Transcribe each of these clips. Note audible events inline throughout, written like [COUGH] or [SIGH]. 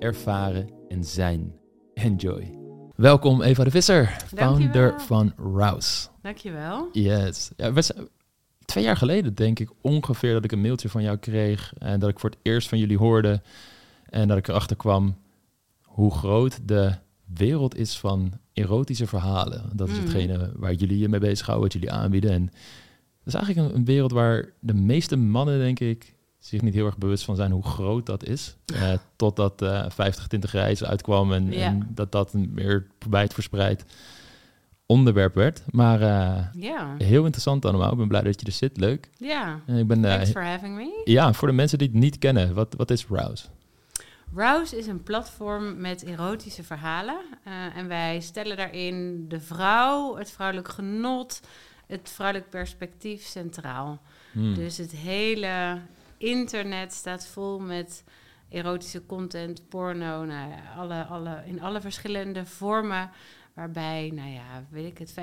ervaren en zijn. Enjoy. Welkom Eva de Visser, founder Dankjewel. van Rouse. Dankjewel. Yes. Ja, we zijn- twee jaar geleden denk ik ongeveer dat ik een mailtje van jou kreeg en dat ik voor het eerst van jullie hoorde en dat ik erachter kwam hoe groot de wereld is van erotische verhalen. Dat is Mm. hetgene waar jullie je mee bezighouden, wat jullie aanbieden. En dat is eigenlijk een, een wereld waar de meeste mannen, denk ik, zich niet heel erg bewust van zijn hoe groot dat is. Eh, totdat eh 50 Tintig Reizen uitkwam en, Ja. en dat dat een meer wijd verspreid onderwerp werd. Maar eh, Ja. heel interessant allemaal. Ik ben blij dat je er zit. Leuk. Ja. En ik ben, eh, Thanks for having me. ja, voor de mensen die het niet kennen, wat, wat is Rouse? Rouse is een platform met erotische verhalen. En wij stellen daarin de vrouw, het vrouwelijk genot, het vrouwelijk perspectief centraal. Hmm. Dus het hele internet staat vol met erotische content, porno, nou ja, alle, alle, in alle verschillende vormen. Waarbij, nou ja, weet ik het,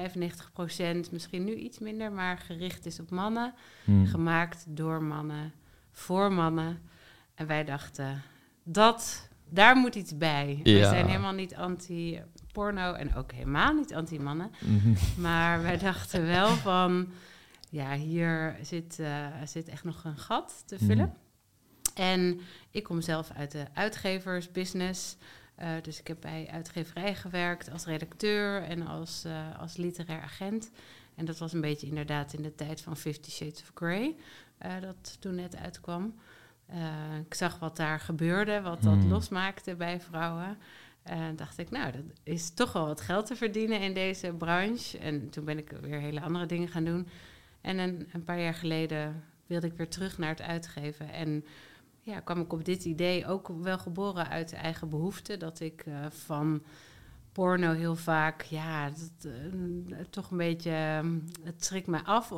95%, misschien nu iets minder, maar gericht is op mannen. Hmm. Gemaakt door mannen, voor mannen. En wij dachten, dat, daar moet iets bij. We zijn helemaal niet anti-porno en ook helemaal niet anti-mannen. Mhm. Maar wij dachten wel van, ja, hier zit, eh, zit echt nog een gat te vullen. Mhm. En ik kom zelf uit de uitgeversbusiness. Eh, dus ik heb bij uitgeverij gewerkt als redacteur en als, eh, als literair agent. En dat was een beetje inderdaad in de tijd van Fifty Shades of Grey, dat toen net uitkwam. Ik zag wat daar gebeurde, wat dat Hmm. losmaakte bij vrouwen. En dacht ik, nou, dat is toch wel wat geld te verdienen in deze branche. En toen ben ik weer hele andere dingen gaan doen. En een, een paar jaar geleden wilde ik weer terug naar het uitgeven. En ja, kwam ik op dit idee ook wel geboren uit eigen behoefte. Dat ik eh, van porno heel vaak, ja, dat, eh, toch een beetje, eh, het schrikt mij af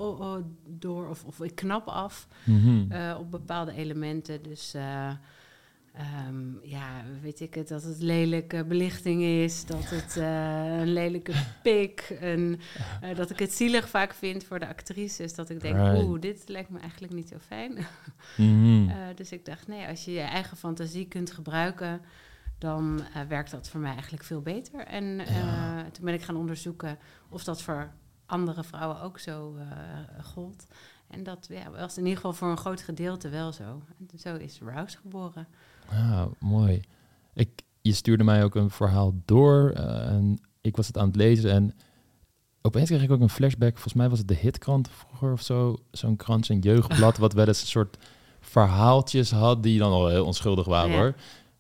door, of, of ik knap af Mhm. eh, op bepaalde elementen. Dus eh, ehm, ja, weet ik het, dat het lelijke belichting is, dat het eh, een lelijke pik, een, eh, dat ik het zielig vaak vind voor de actrices. Dat ik denk, Right. oeh, dit lijkt me eigenlijk niet zo fijn. Mhm. [LAUGHS] Eh, dus ik dacht, nee, als je je eigen fantasie kunt gebruiken, dan werkt dat voor mij eigenlijk veel beter. En Ja. toen ben ik gaan onderzoeken of dat voor andere vrouwen ook zo gold. En dat ja, was in ieder geval voor een groot gedeelte wel zo. En zo is Rouse geboren. Ah, mooi. Ik, je stuurde mij ook een verhaal door eh, en ik was het aan het lezen en opeens kreeg ik ook een flashback. Volgens mij was het de Hitkrant vroeger of zo. Zo'n krant, zo'n jeugdblad wat wel eens een soort verhaaltjes had die dan al heel onschuldig waren Ja. hoor.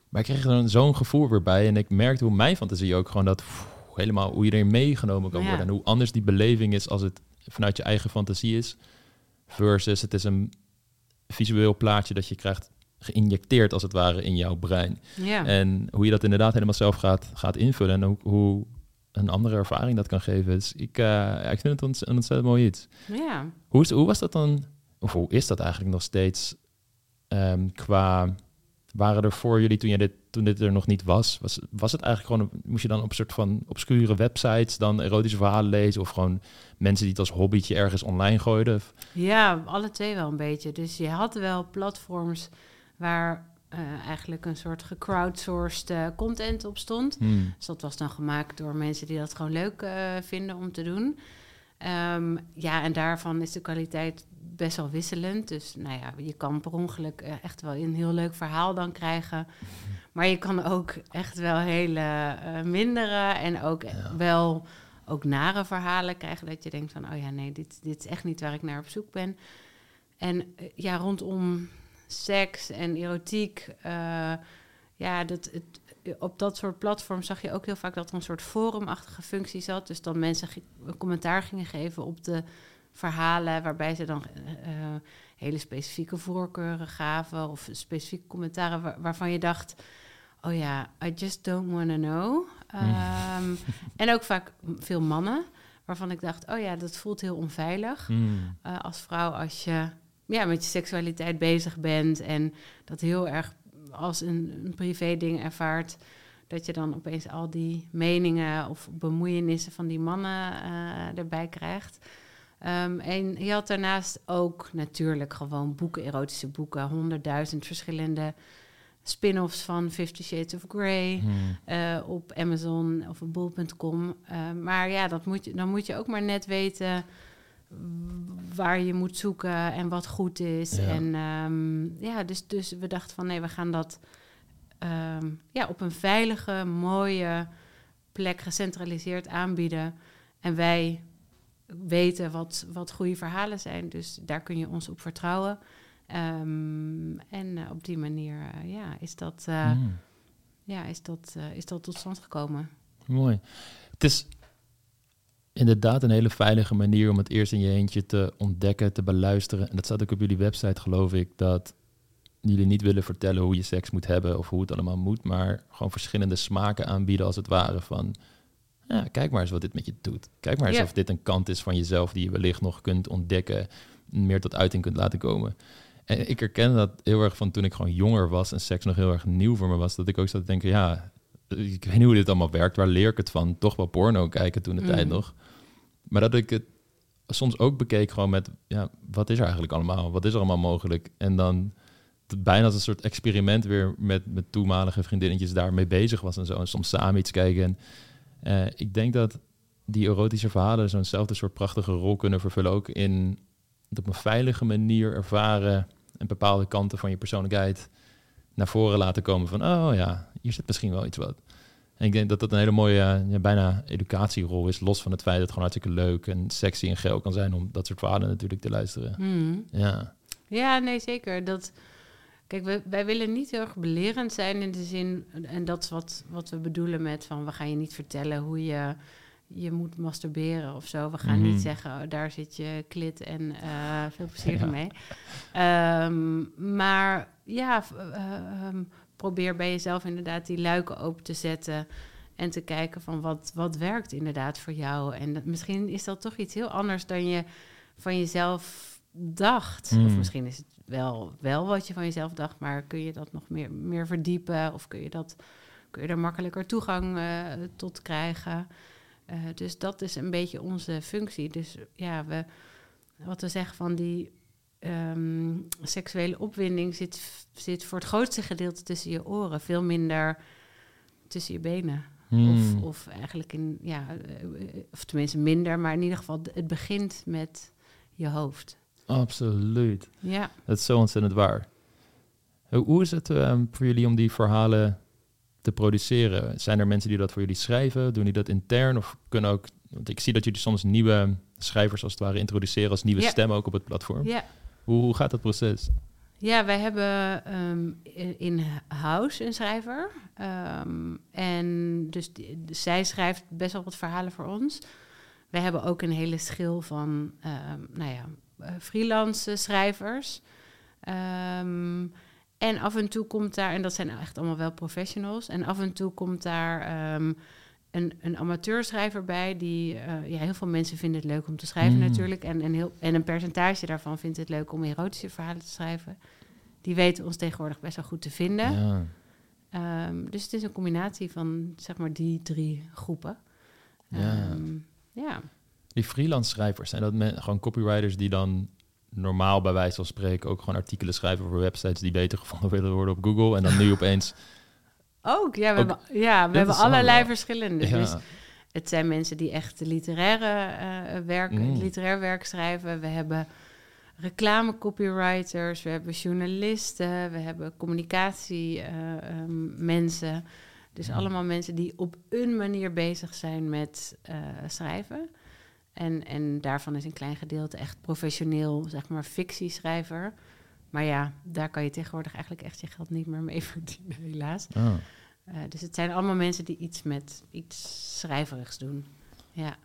Maar ik kreeg er dan zo'n gevoel weer bij en ik merkte hoe mijn fantasie ook gewoon dat pff, helemaal hoe je erin meegenomen kan Ja. worden en hoe anders die beleving is als het vanuit je eigen fantasie is versus het is een visueel plaatje dat je krijgt geïnjecteerd als het ware in jouw brein. Ja, En hoe je dat inderdaad helemaal zelf gaat, gaat invullen en ook hoe een andere ervaring dat kan geven. Dus ik, ja, ik vind het een ontzettend mooi iets. ja. Hoe, is, hoe was dat dan, of hoe is dat eigenlijk nog steeds ehm, qua... Waren er voor jullie toen, je dit, toen dit er nog niet was, was, was het eigenlijk gewoon, moest je dan op een soort van obscure websites dan erotische verhalen lezen of gewoon mensen die het als hobbytje ergens online gooiden? Ja, alle twee wel een beetje. Dus je had wel platforms waar eh, eigenlijk een soort gecrowdsourced eh, content op stond. Hmm. Dus dat was dan gemaakt door mensen die dat gewoon leuk eh, vinden om te doen. Ehm, ja, en daarvan is de kwaliteit best wel wisselend. Dus nou ja, je kan per ongeluk echt wel een heel leuk verhaal dan krijgen. Maar je kan ook echt wel hele mindere en ook Ja. wel ook nare verhalen krijgen. Dat je denkt van, oh ja, nee, dit, dit is echt niet waar ik naar op zoek ben. En ja, rondom seks en erotiek, eh, ja, dat, het, op dat soort platforms zag je ook heel vaak dat er een soort forumachtige functie zat. Dus dan mensen een commentaar gingen geven op de verhalen, waarbij ze dan eh, hele specifieke voorkeuren gaven of specifieke commentaren waar- waarvan je dacht, oh ja, I just don't want to know. Um, en ook vaak veel mannen, waarvan ik dacht, oh ja, dat voelt heel onveilig Hmm. uh, als vrouw als je ja, met je seksualiteit bezig bent en dat heel erg als een, een privé ding ervaart. Dat je dan opeens al die meningen of bemoeienissen van die mannen uh, erbij krijgt. Um, en je had daarnaast ook natuurlijk gewoon boeken, erotische boeken, honderdduizend verschillende spin-offs van Fifty Shades of Grey Hmm. uh, op Amazon of op bol.com. Uh, maar ja, dat moet je, dan moet je ook maar net weten waar je moet zoeken en wat goed is. Ja. En um, ja, dus, dus we dachten van nee, we gaan dat um, ja, op een veilige, mooie plek gecentraliseerd aanbieden. En wij weten wat, wat goede verhalen zijn. Dus daar kun je ons op vertrouwen. Um, en uh, op die manier uh, ja, is, dat, uh, Hmm. ja, is, dat, is dat tot stand gekomen. Mooi. Het is inderdaad een hele veilige manier om het eerst in je eentje te ontdekken, te beluisteren. En dat staat ook op jullie website, geloof ik, dat jullie niet willen vertellen hoe je seks moet hebben of hoe het allemaal moet, maar gewoon verschillende smaken aanbieden als het ware van, ja, kijk maar eens wat dit met je doet. Kijk maar eens of dit een kant is van jezelf die je wellicht nog kunt ontdekken, meer tot uiting kunt laten komen. En ik herken dat heel erg van toen ik gewoon jonger was en seks nog heel erg nieuw voor me was, dat ik ook zat te denken, ja, ik weet niet hoe dit allemaal werkt, waar leer ik het van? Toch wel porno kijken toen de tijd nog. Maar dat ik het soms ook bekeek gewoon met, ja, wat is er eigenlijk allemaal? Wat is er allemaal mogelijk? En dan bijna als een soort experiment weer met, met toenmalige vriendinnetjes daarmee bezig was en zo. En soms samen iets kijken. En eh, ik denk dat die erotische verhalen zo'nzelfde soort prachtige rol kunnen vervullen. Ook in het op een veilige manier ervaren en bepaalde kanten van je persoonlijkheid naar voren laten komen van, oh ja, hier zit misschien wel iets wat. En ik denk dat dat een hele mooie, eh, ja, bijna educatierol is, los van het feit dat het gewoon hartstikke leuk en sexy en geil kan zijn om dat soort verhalen natuurlijk te luisteren. Hmm. Ja, Ja, nee, zeker. Dat, kijk, wij, wij willen niet heel erg belerend zijn in de zin, en dat is wat, wat we bedoelen met van we gaan je niet vertellen hoe je je moet masturberen of zo. We gaan niet zeggen, oh, daar zit je klit en eh, veel plezier [LAUGHS] Ja. ermee. Ehm, maar ja, eh, ehm, probeer bij jezelf inderdaad die luiken open te zetten en te kijken van wat, wat werkt inderdaad voor jou. En dat, misschien is dat toch iets heel anders dan je van jezelf dacht. Mm. Of misschien is het wel, wel wat je van jezelf dacht, maar kun je dat nog meer, meer verdiepen? Of kun je, dat, kun je er makkelijker toegang eh, tot krijgen? Eh, dus dat is een beetje onze functie. Dus ja, we, wat we zeggen van die ehm, seksuele opwinding zit, zit voor het grootste gedeelte tussen je oren, veel minder tussen je benen. Hmm. Of, of eigenlijk in, ja, eh, of tenminste minder, maar in ieder geval, het begint met je hoofd. absoluut. Ja. Dat is zo ontzettend waar. Hoe is het ehm, voor jullie om die verhalen te produceren? Zijn er mensen die dat voor jullie schrijven? Doen die dat intern? Of kunnen ook... Want ik zie dat jullie soms nieuwe schrijvers als het ware introduceren als nieuwe Ja. stemmen ook op het platform. Ja. Hoe, gaat dat proces? Ja, wij hebben ehm, in- in-house een schrijver. Ehm, en dus dus zij schrijft best wel wat verhalen voor ons. Wij hebben ook een hele schil van, ehm, nou ja, eh, freelance schrijvers. En af en toe komt daar, en dat zijn echt allemaal wel professionals, en af en toe komt daar een, een amateurschrijver bij. Die, eh, ja, heel veel mensen vinden het leuk om te schrijven Mm. natuurlijk. En, en, heel, en een percentage daarvan vindt het leuk om erotische verhalen te schrijven. Die weten ons tegenwoordig best wel goed te vinden. Ja. Ehm, dus het is een combinatie van zeg maar die drie groepen. Ja. Ehm, ja. Die freelance schrijvers, zijn dat men, gewoon copywriters die dan normaal bij wijze van spreken ook gewoon artikelen schrijven voor websites die beter [LAUGHS] gevonden willen worden op Google en dan nu [LAUGHS] opeens... Ook, ja, we Ook hebben, ja, we hebben allerlei verschillende. Dus het zijn mensen die echt literaire eh, werk, Mm. literair werk schrijven. We hebben reclame copywriters, we hebben journalisten, we hebben communicatie eh, ehm, mensen. Dus Mm. allemaal mensen die op een manier bezig zijn met eh, schrijven. En, en daarvan is een klein gedeelte echt professioneel, zeg maar, fictieschrijver. Maar ja, daar kan je tegenwoordig eigenlijk echt je geld niet meer mee [LAUGHS] verdienen, helaas. Ah. Eh, dus het zijn allemaal mensen die iets met iets schrijverigs doen. Ja.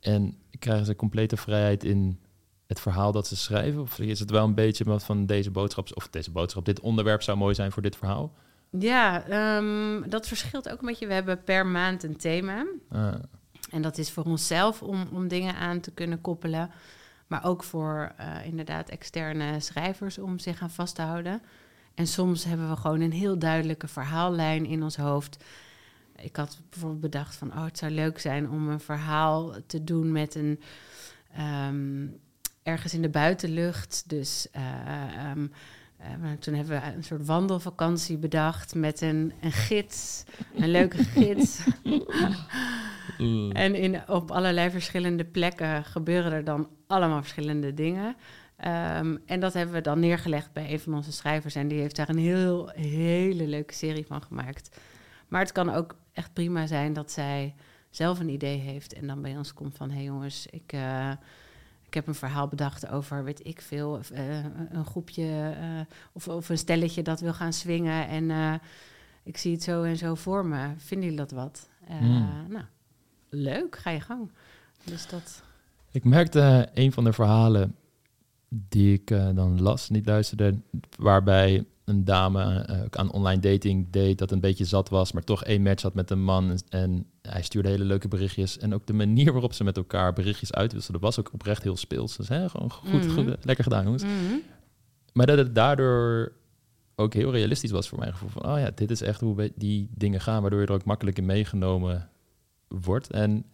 En krijgen ze complete vrijheid in het verhaal dat ze schrijven? Of is het wel een beetje wat van deze boodschap, of deze boodschap, dit onderwerp zou mooi zijn voor dit verhaal? Ja, ehm, dat verschilt ook een beetje. We hebben per maand een thema. Ah, En dat is voor onszelf om, om dingen aan te kunnen koppelen. Maar ook voor eh, inderdaad externe schrijvers om zich aan vast te houden. En soms hebben we gewoon een heel duidelijke verhaallijn in ons hoofd. Ik had bijvoorbeeld bedacht van, oh, het zou leuk zijn om een verhaal te doen met een ehm, ergens in de buitenlucht. Dus eh, ehm, eh, toen hebben we een soort wandelvakantie bedacht met een, een gids, een leuke gids. [LAUGHS] En in, op allerlei verschillende plekken gebeuren er dan allemaal verschillende dingen. Ehm, en dat hebben we dan neergelegd bij een van onze schrijvers. En die heeft daar een heel, hele leuke serie van gemaakt. Maar het kan ook echt prima zijn dat zij zelf een idee heeft. En dan bij ons komt van, hé hey jongens, ik, eh, ik heb een verhaal bedacht over, weet ik veel, eh, een groepje eh, of, of een stelletje dat wil gaan swingen. En ik zie het zo en zo voor me. Vinden jullie dat wat? Hmm. Nou, leuk, ga je gang. Dus dat... Ik merkte een van de verhalen die ik eh, dan las, niet luisterde, waarbij een dame eh, ook aan online dating deed, dat een beetje zat was, maar toch één match had met een man. En, hij stuurde hele leuke berichtjes. En ook de manier waarop ze met elkaar berichtjes uitwisselden, was ook oprecht heel speels. Dus hè, gewoon goed, Mhm. goed, lekker gedaan, jongens. Mhm. Maar dat het daardoor ook heel realistisch was voor mijn gevoel. Van, oh ja, dit is echt hoe die dingen gaan, waardoor je er ook makkelijk in meegenomen wordt. En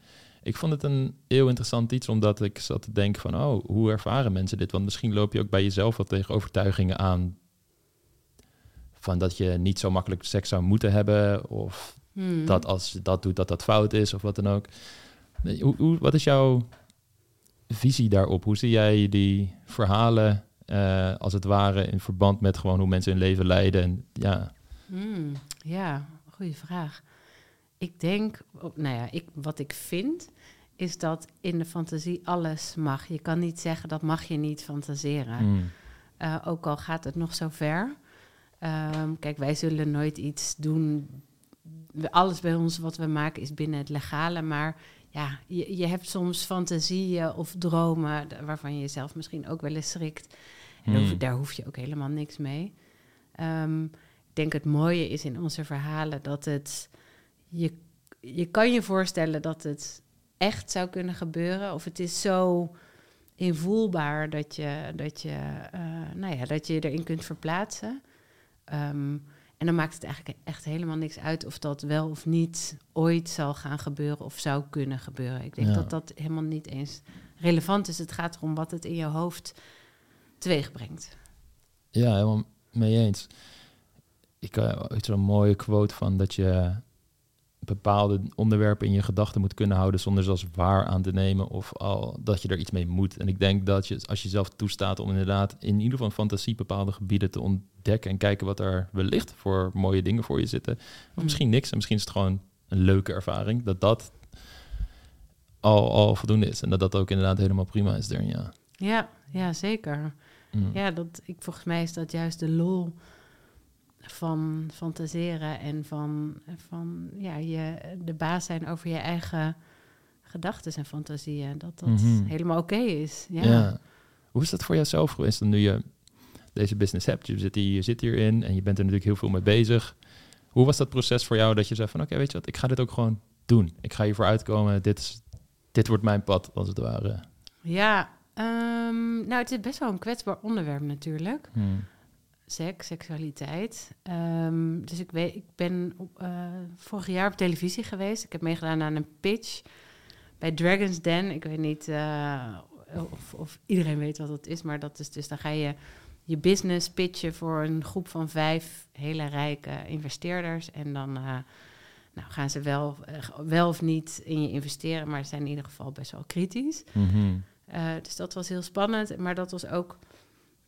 ik vond het een heel interessant iets, omdat ik zat te denken van, oh, hoe ervaren mensen dit? Want misschien loop je ook bij jezelf wat tegen overtuigingen aan van dat je niet zo makkelijk seks zou moeten hebben, of Mhm. dat als je dat doet, dat dat fout is, of wat dan ook. Hoe, hoe, wat is jouw visie daarop? Hoe zie jij die verhalen eh, als het ware in verband met gewoon hoe mensen hun leven leiden? En, ja, Hmm, ja, goede vraag. Ik denk, nou ja, ik, wat ik vind, is dat in de fantasie alles mag. Je kan niet zeggen dat mag je niet fantaseren. mm, Eh, ook al gaat het nog zo ver. Ehm, kijk, wij zullen nooit iets doen. Alles bij ons wat we maken is binnen het legale. Maar ja, je, je hebt soms fantasieën of dromen waarvan je jezelf misschien ook wel eens schrikt. En daar hoef- Hmm. daar hoef je ook helemaal niks mee. Ehm, ik denk het mooie is in onze verhalen dat het... Je, je kan je voorstellen dat het echt zou kunnen gebeuren. Of het is zo invoelbaar dat je, dat je, eh, nou ja, dat je je erin kunt verplaatsen. Ehm, en dan maakt het eigenlijk echt helemaal niks uit of dat wel of niet ooit zal gaan gebeuren of zou kunnen gebeuren. Ik denk Ja. dat dat helemaal niet eens relevant is. Het gaat erom wat het in je hoofd teweeg brengt. ja, helemaal mee eens. Ik heb ooit zo'n mooie quote van dat je bepaalde onderwerpen in je gedachten moet kunnen houden zonder ze als waar aan te nemen of al dat je er iets mee moet. En ik denk dat je, als je zelf toestaat om inderdaad in ieder geval fantasie bepaalde gebieden te ontdekken en kijken wat er wellicht voor mooie dingen voor je zitten. Of Mm. misschien niks en misschien is het gewoon een leuke ervaring, dat dat al, al voldoende is en dat dat ook inderdaad helemaal prima is ja. Ja, ja zeker. Mm. Ja, dat, ik, volgens mij is dat juist de lol van fantaseren en van, van ja, je, de baas zijn over je eigen gedachten en fantasieën. Dat dat Mhm. helemaal oké is. Ja. Ja. Hoe is dat voor jouzelf geweest dan nu je deze business hebt? Je zit, hier, je zit hierin en je bent er natuurlijk heel veel mee bezig. Hoe was dat proces voor jou dat je zei van oké, weet je wat, ik ga dit ook gewoon doen. Ik ga hiervoor uitkomen. Dit, is, dit wordt mijn pad, als het ware. Ja, ehm, nou, het is best wel een kwetsbaar onderwerp natuurlijk. Hmm. Seks, seksualiteit. Ehm, dus ik, weet, ik ben op, eh, vorig jaar op televisie geweest. Ik heb meegedaan aan een pitch bij Dragon's Den. Ik weet niet eh, of, of iedereen weet wat dat is, maar dat is dus dan ga je je business pitchen voor een groep van vijf hele rijke investeerders. En dan eh, nou, gaan ze wel, wel of niet in je investeren, maar ze zijn in ieder geval best wel kritisch. Mhm. Dus dat was heel spannend. Maar dat was ook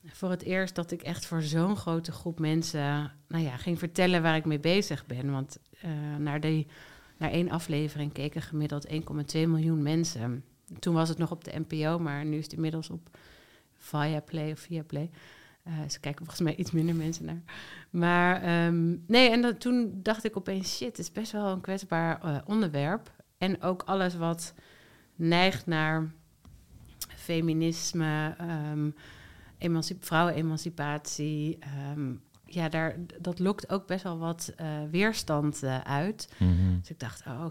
voor het eerst dat ik echt voor zo'n grote groep mensen nou ja, ging vertellen waar ik mee bezig ben. Want eh, naar, die, naar één aflevering keken gemiddeld 1,2 miljoen mensen. Toen was het nog op de NPO, maar nu is het inmiddels op Viaplay of Viaplay. Eh ze kijken volgens mij iets minder mensen naar. Maar ehm, nee, en toen dacht ik opeens, shit, het is best wel een kwetsbaar eh, onderwerp. En ook alles wat neigt naar feminisme, ehm emancip- vrouwenemancipatie. ehm, ja, daar, dat lokt ook best wel wat eh, weerstand eh, uit. Mhm. Dus ik dacht, oh,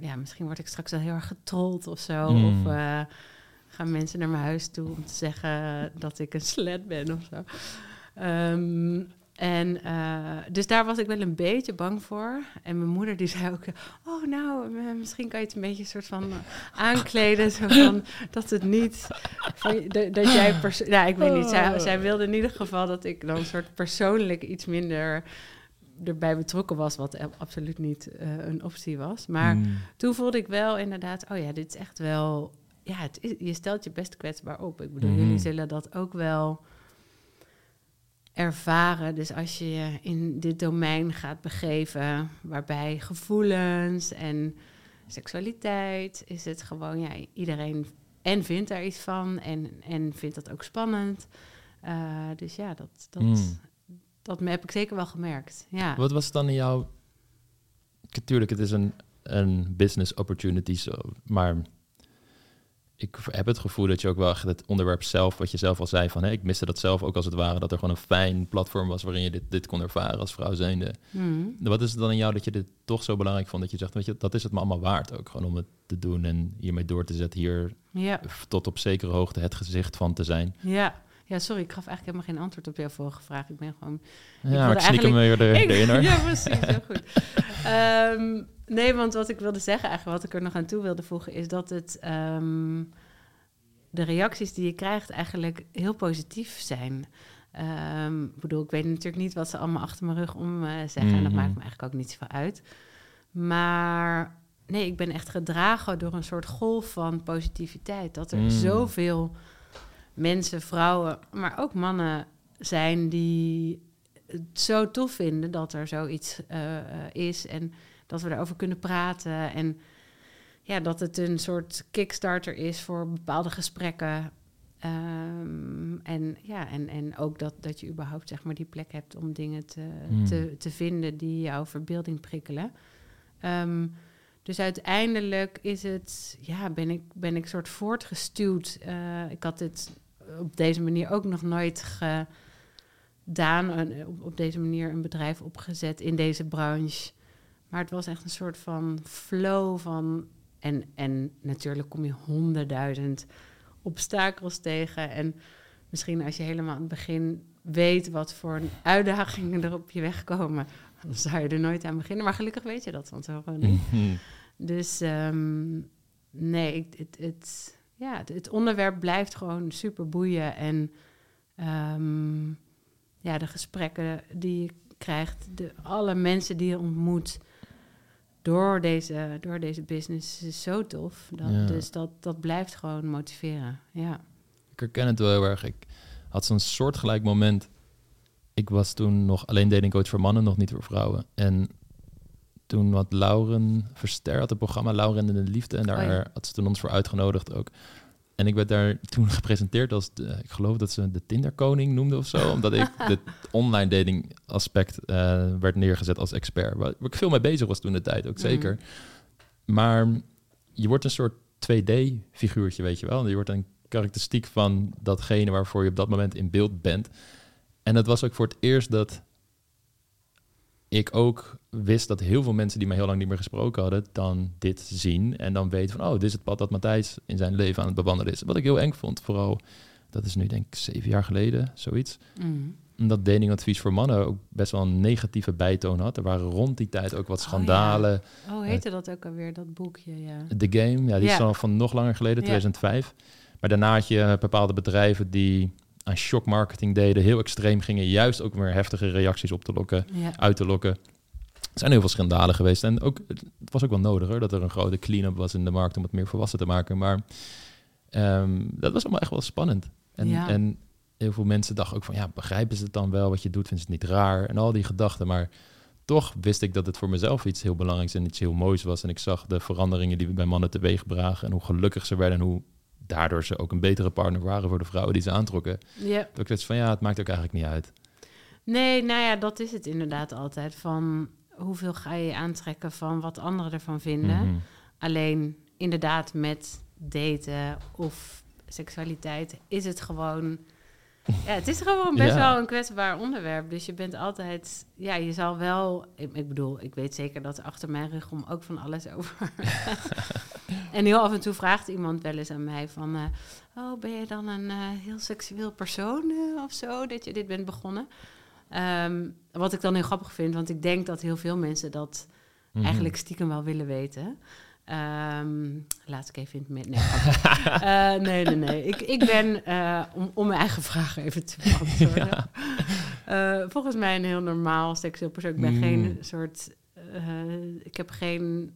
ja, misschien word ik straks wel heel erg getrold of zo. Mm. Of eh, gaan mensen naar mijn huis toe om te zeggen dat ik een slet ben of zo. Ehm, en eh, dus daar was ik wel een beetje bang voor. En mijn moeder die zei ook, oh nou, eh, misschien kan je het een beetje soort van eh, aankleden. Zo van, dat het niet, van, dat, jij, perso- ja, ik weet niet. Zij, zij wilde in ieder geval dat ik dan een soort persoonlijk iets minder erbij betrokken was, wat absoluut niet een optie was. Maar Mm. toen voelde ik wel inderdaad, oh ja, dit is echt wel, ja, het is, je stelt je best kwetsbaar op. Ik bedoel, Mhm. jullie zullen dat ook wel ervaren. Dus als je je in dit domein gaat begeven, waarbij gevoelens en seksualiteit, is het gewoon, ja, iedereen en vindt daar iets van en, en vindt dat ook spannend. Eh, dus ja, dat, dat, Mm. dat heb ik zeker wel gemerkt. Ja. Wat was dan in jouw... Natuurlijk, het is een, een business opportunity, zo, maar ik heb het gevoel dat je ook wel echt het onderwerp zelf, wat je zelf al zei, van hé, ik miste dat zelf ook als het ware, dat er gewoon een fijn platform was waarin je dit, dit kon ervaren als vrouw zijnde. Mm. Wat is het dan in jou dat je dit toch zo belangrijk vond, dat je zegt, weet je, dat is het me allemaal waard ook, gewoon om het te doen en hiermee door te zetten, hier Ja. tot op zekere hoogte het gezicht van te zijn. Ja. Ja, sorry, ik gaf eigenlijk helemaal geen antwoord op jouw vorige vraag. Ik ben gewoon Ja, wilde maar ik sneak hem weer er- Ik- hoor. [LAUGHS] Ja, precies, heel goed. [LAUGHS] Ehm, nee, want wat ik wilde zeggen, eigenlijk wat ik er nog aan toe wilde voegen, is dat het ehm, de reacties die je krijgt eigenlijk heel positief zijn. Ehm, ik bedoel, ik weet natuurlijk niet wat ze allemaal achter mijn rug om eh, zeggen. En dat Mhm. maakt me eigenlijk ook niet zoveel uit. Maar nee, ik ben echt gedragen door een soort golf van positiviteit. Dat er Mm. zoveel mensen, vrouwen, maar ook mannen zijn die het zo tof vinden dat er zoiets eh, eh, is en dat we daarover kunnen praten. En ja, dat het een soort kickstarter is voor bepaalde gesprekken. Ehm, en ja, en, en ook dat, dat je überhaupt zeg maar die plek hebt om dingen te, Hmm. te, te vinden die jouw verbeelding prikkelen. Ehm, dus uiteindelijk is het, ja, ben ik, ben ik soort voortgestuwd. Eh, ik had dit op deze manier ook nog nooit gedaan. op, op deze manier een bedrijf opgezet in deze branche. Maar het was echt een soort van flow van. En, en natuurlijk kom je honderdduizend obstakels tegen. En misschien als je helemaal aan het begin weet wat voor uitdagingen er op je weg komen, dan zou je er nooit aan beginnen. Maar gelukkig weet je dat van tevoren niet. Mhm. Dus ehm, nee, het, ja, het, het onderwerp blijft gewoon super boeien. En ehm, ja, de gesprekken die je krijgt, de, alle mensen die je ontmoet door deze, door deze business is zo tof. Dat, Ja. Dus dat, dat blijft gewoon motiveren. Ja. Ik herken het wel heel erg. Ik had zo'n soortgelijk moment. Ik was toen nog alleen datingcoach voor mannen, nog niet voor vrouwen. En toen had Lauren Verster had het programma Lauren in de Liefde. En daar Oh ja. had ze toen ons voor uitgenodigd ook. En ik werd daar toen [LAUGHS] gepresenteerd als, de, ik geloof dat ze de Tinderkoning noemde of zo. [LAUGHS] omdat ik het online dating aspect eh, werd neergezet als expert. Waar, ik veel mee bezig was toen de tijd, ook Mhm. zeker. Maar je wordt een soort 2D-figuurtje, weet je wel. Je wordt een karakteristiek van datgene waarvoor je op dat moment in beeld bent. En het was ook voor het eerst dat ik ook wist dat heel veel mensen die mij heel lang niet meer gesproken hadden, dan dit zien en dan weten van, oh, dit is het pad dat Matthijs in zijn leven aan het bewandelen is. Wat ik heel eng vond, vooral, dat is nu denk ik zeven jaar geleden, zoiets. Mm. Omdat datingadvies voor mannen ook best wel een negatieve bijtoon had. Er waren rond die tijd ook wat Oh, ja. schandalen. Oh, hoe heette dat ook alweer, dat boekje? Ja. The Game, ja, die is al van nog langer geleden, Ja. 2005. Maar daarna had je bepaalde bedrijven die aan shock marketing deden, heel extreem gingen, juist ook weer heftige reacties op te lokken, uit te lokken. Er zijn heel veel schandalen geweest en ook, het was ook wel nodig hoor, dat er een grote clean-up was in de markt om het meer volwassen te maken. Maar ehm, dat was allemaal echt wel spannend. En, Ja. en heel veel mensen dachten ook van, ja, begrijpen ze het dan wel wat je doet? Vinden ze het niet raar? En al die gedachten. Maar toch wist ik dat het voor mezelf iets heel belangrijks en iets heel moois was. En ik zag de veranderingen die we bij mannen teweeg bragen en hoe gelukkig ze werden en hoe daardoor ze ook een betere partner waren voor de vrouwen die ze aantrokken. ja. Dat ik van, ja, het maakt ook eigenlijk niet uit. Nee, nou ja, dat is het inderdaad altijd. Van hoeveel ga je aantrekken van wat anderen ervan vinden. Mhm. Alleen inderdaad met daten of seksualiteit is het gewoon Ja, het is gewoon best Ja. wel een kwetsbaar onderwerp. Dus je bent altijd... Ja, je zal wel... Ik, ik bedoel, ik weet zeker dat er achter mijn rug om ook van alles over... [LAUGHS] en heel af en toe vraagt iemand wel eens aan mij van... eh, oh, ben je dan een eh, heel seksueel persoon eh, of zo, dat je dit bent begonnen? Ehm, wat ik dan heel grappig vind, want ik denk dat heel veel mensen dat Mhm. eigenlijk stiekem wel willen weten. Ehm, laat ik even in het midden. Nee. [LAUGHS] Eh, nee, nee, nee. Ik, ik ben, eh, om, om mijn eigen vraag even te [LAUGHS] beantwoorden. Eh, volgens mij een heel normaal seksueel persoon. Ik ben Mm. geen soort. eh, ik heb geen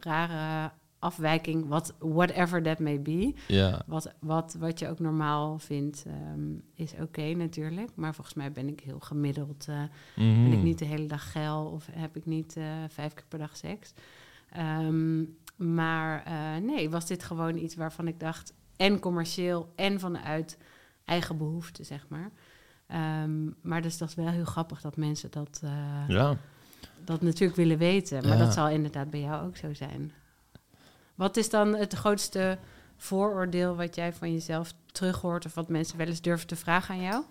rare afwijking, wat, whatever that may be. Ja. Wat, wat, wat je ook normaal vindt, ehm, is oké natuurlijk. Maar volgens mij ben ik heel gemiddeld. eh, Mhm. ben ik niet de hele dag geil of heb ik niet eh, vijf keer per dag seks. Ehm, maar eh, nee, was dit gewoon iets waarvan ik dacht, en commercieel en vanuit eigen behoefte, zeg maar. Ehm, maar dus dat is wel heel grappig dat mensen dat, Ja. dat natuurlijk willen weten. Maar Ja. dat zal inderdaad bij jou ook zo zijn. Wat is dan het grootste vooroordeel wat jij van jezelf terughoort... of wat mensen wel eens durven te vragen aan jou?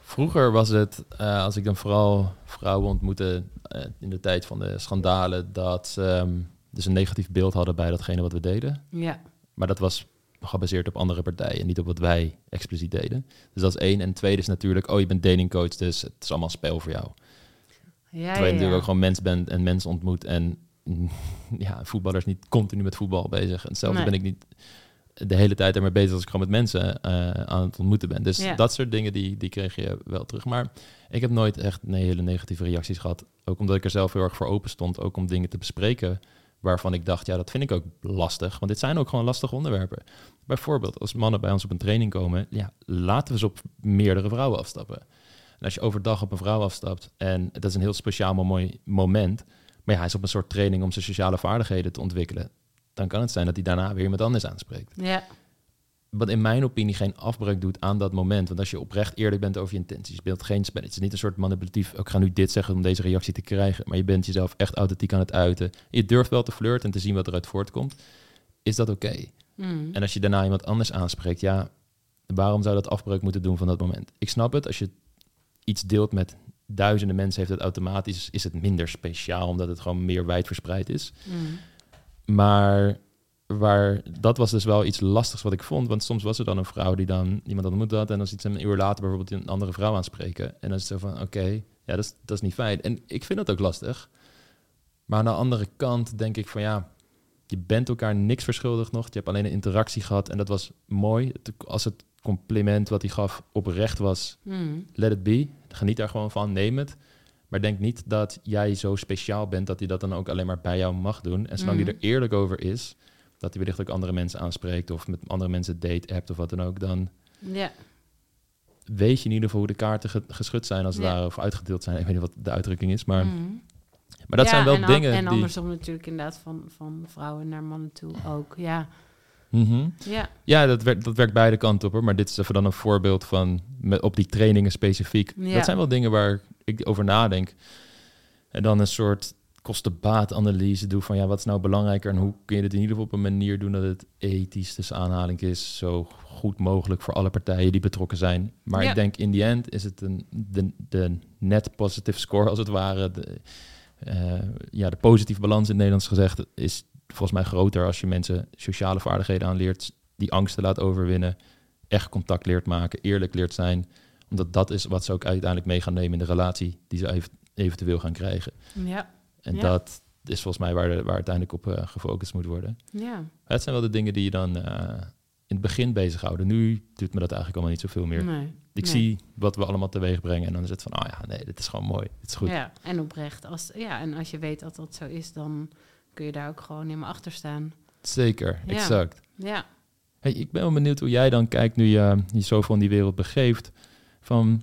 Vroeger was het, eh, als ik dan vooral vrouwen ontmoette eh, in de tijd van de schandalen, dat ze ehm, dus een negatief beeld hadden bij datgene wat we deden. Ja, Maar dat was gebaseerd op andere partijen, niet op wat wij expliciet deden. Dus dat is één. En tweede is natuurlijk, oh, je bent datingcoach, dus het is allemaal spel voor jou. ja, Terwijl je ja, natuurlijk ja. ook gewoon mens bent en mensen ontmoet. En [LAUGHS] ja, voetballers niet continu met voetbal bezig. En hetzelfde Nee. ben ik niet de hele tijd ermee bezig als ik gewoon met mensen eh, aan het ontmoeten ben. Dus Ja. dat soort dingen, die, die kreeg je wel terug. Maar ik heb nooit echt nee, hele negatieve reacties gehad. Ook omdat ik er zelf heel erg voor open stond. Ook om dingen te bespreken waarvan ik dacht, ja, dat vind ik ook lastig. Want dit zijn ook gewoon lastige onderwerpen. Bijvoorbeeld, als mannen bij ons op een training komen, ja, laten we ze op meerdere vrouwen afstappen. En als je overdag op een vrouw afstapt, en dat is een heel speciaal maar mooi moment, maar ja, hij is op een soort training om zijn sociale vaardigheden te ontwikkelen, dan kan het zijn dat hij daarna weer iemand anders aanspreekt. Ja, Wat in mijn opinie geen afbreuk doet aan dat moment. Want als je oprecht eerlijk bent over je intenties, je speelt geen spel. Het is niet een soort manipulatief, "Oh, ik ga nu dit zeggen om deze reactie te krijgen. Maar je bent jezelf echt authentiek aan het uiten. Je durft wel te flirten en te zien wat eruit voortkomt. Is dat oké? Mm. En als je daarna iemand anders aanspreekt, ja, waarom zou dat afbreuk moeten doen van dat moment? Ik snap het, als je iets deelt met duizenden mensen, heeft het automatisch, is het minder speciaal, omdat het gewoon meer wijdverspreid is. Mm. Maar waar, dat was dus wel iets lastigs wat ik vond. Want soms was er dan een vrouw die dan iemand ontmoet had. En dan ziet ze een uur later bijvoorbeeld een andere vrouw aanspreken. En dan is het zo van, oké, ja, dat is, dat is niet fijn. En ik vind dat ook lastig. Maar aan de andere kant denk ik van, ja, je bent elkaar niks verschuldigd nog. Je hebt alleen een interactie gehad en dat was mooi. Als het compliment wat hij gaf oprecht was, Mm. let it be. Geniet daar gewoon van, neem het. Maar denk niet dat jij zo speciaal bent dat hij dat dan ook alleen maar bij jou mag doen. En zolang Mhm. hij er eerlijk over is, dat hij wellicht ook andere mensen aanspreekt of met andere mensen date hebt of wat dan ook, dan Ja, weet je in ieder geval hoe de kaarten ge- geschud zijn als Ja. ware, of uitgedeeld zijn. [LAUGHS] Ik weet niet wat de uitdrukking is, maar, Mm. maar dat Ja, zijn wel en dingen En die... andersom natuurlijk inderdaad van, van vrouwen naar mannen toe ook. Ja, Mhm. ja, Ja, dat werkt, dat werkt beide kanten op hoor. Maar dit is even dan een voorbeeld van met, op die trainingen specifiek. Ja. Dat zijn wel dingen waar ik over nadenk. En dan een soort kosten-baat-analyse doe van ja, wat is nou belangrijker en hoe kun je dit in ieder geval op een manier doen dat het ethisch tussen aanhaling is, zo goed mogelijk voor alle partijen die betrokken zijn. Maar Ja. ik denk in die end is het een, de, de net positive score als het ware. De, eh, ja, de positieve balans in het Nederlands gezegd is volgens mij groter als je mensen sociale vaardigheden aanleert, die angsten laat overwinnen, echt contact leert maken, eerlijk leert zijn. Omdat dat is wat ze ook uiteindelijk mee gaan nemen in de relatie die ze ev- eventueel gaan krijgen. ja, En Ja. dat is volgens mij waar, de, waar uiteindelijk op eh, gefocust moet worden. ja. Het zijn wel de dingen die je dan eh, in het begin bezighouden. Nu doet me dat eigenlijk allemaal niet zoveel meer. Nee. Ik nee. zie wat we allemaal teweeg brengen en dan is het van, oh ja, nee, dit is gewoon mooi. Dit is goed. Ja, en oprecht. Als, ja, en als je weet dat dat zo is, dan kun je daar ook gewoon helemaal achter staan. Zeker, Ja. exact. Ja, Hey, ik ben wel benieuwd hoe jij dan kijkt nu je je zoveel in die wereld begeeft. Van,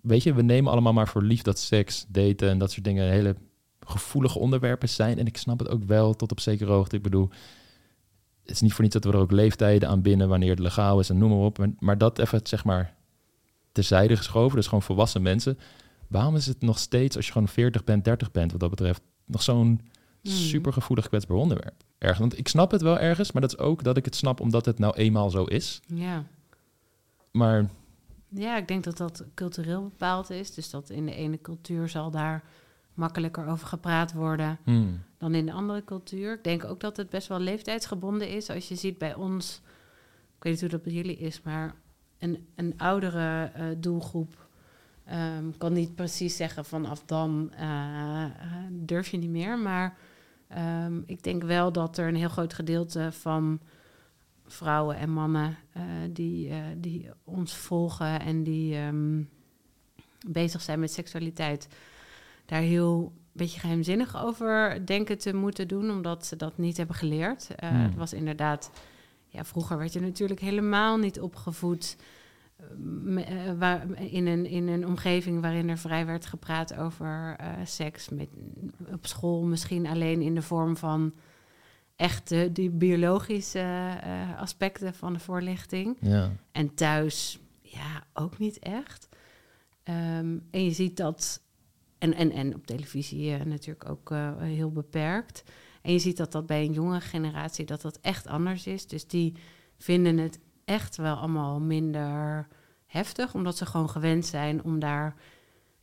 weet je, we nemen allemaal maar voor lief dat seks, daten en dat soort dingen hele gevoelige onderwerpen zijn. En ik snap het ook wel tot op zekere hoogte. Ik bedoel, het is niet voor niets dat we er ook leeftijden aan binnen wanneer het legaal is en noem maar op. Maar, maar dat even, zeg maar, terzijde geschoven. Dus gewoon volwassen mensen. Waarom is het nog steeds, als je gewoon 40 bent, 30 bent, wat dat betreft, nog zo'n Mm. super gevoelig kwetsbaar onderwerp? Ergens. Want ik snap het wel ergens, maar dat is ook dat ik het snap omdat het nou eenmaal zo is. ja. Maar Ja, ik denk dat dat cultureel bepaald is. Dus dat in de ene cultuur zal daar makkelijker over gepraat worden hmm, dan in de andere cultuur. Ik denk ook dat het best wel leeftijdsgebonden is. Als je ziet bij ons, ik weet niet hoe dat bij jullie is, maar een, een oudere eh, doelgroep ehm, kan niet precies zeggen vanaf dan eh, eh, durf je niet meer. Maar ehm, ik denk wel dat er een heel groot gedeelte van vrouwen en mannen eh, die, eh, die ons volgen en die ehm, bezig zijn met seksualiteit, daar heel beetje geheimzinnig over denken te moeten doen, omdat ze dat niet hebben geleerd. Eh, Hmm. Het was inderdaad, ja, vroeger werd je natuurlijk helemaal niet opgevoed waar, in, een, in een omgeving waarin er vrij werd gepraat over eh, seks. Met, op school misschien alleen in de vorm van echte die biologische eh, aspecten van de voorlichting. ja. En thuis, ja, ook niet echt. Ehm, en je ziet dat, en, en, en op televisie eh, natuurlijk ook eh, heel beperkt. En je ziet dat dat bij een jonge generatie, dat dat echt anders is. Dus die vinden het echt wel allemaal minder heftig, omdat ze gewoon gewend zijn om daar,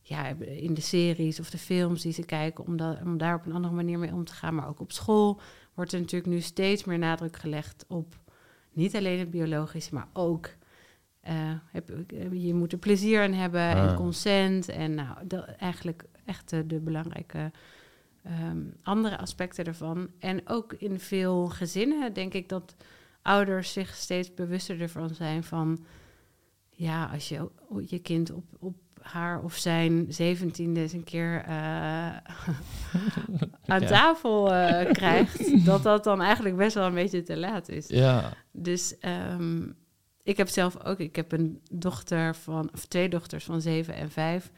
ja, in de series of de films die ze kijken, om, om daar op een andere manier mee om te gaan. Maar ook op school wordt er natuurlijk nu steeds meer nadruk gelegd op niet alleen het biologische, maar ook heb, je moet er plezier aan hebben en Ah. consent. En nou, dat, eigenlijk echt de, de belangrijke ehm, andere aspecten ervan. En ook in veel gezinnen denk ik dat ouders zich steeds bewuster ervan zijn van... ja, als je je kind op, op haar of zijn zeventiende eens een keer eh, [LAUGHS] aan tafel eh, [LAUGHS] krijgt... dat dat dan eigenlijk best wel een beetje te laat is. Ja. Dus ehm, ik heb zelf ook, ik heb een dochter van, of twee dochters van zeven en vijf.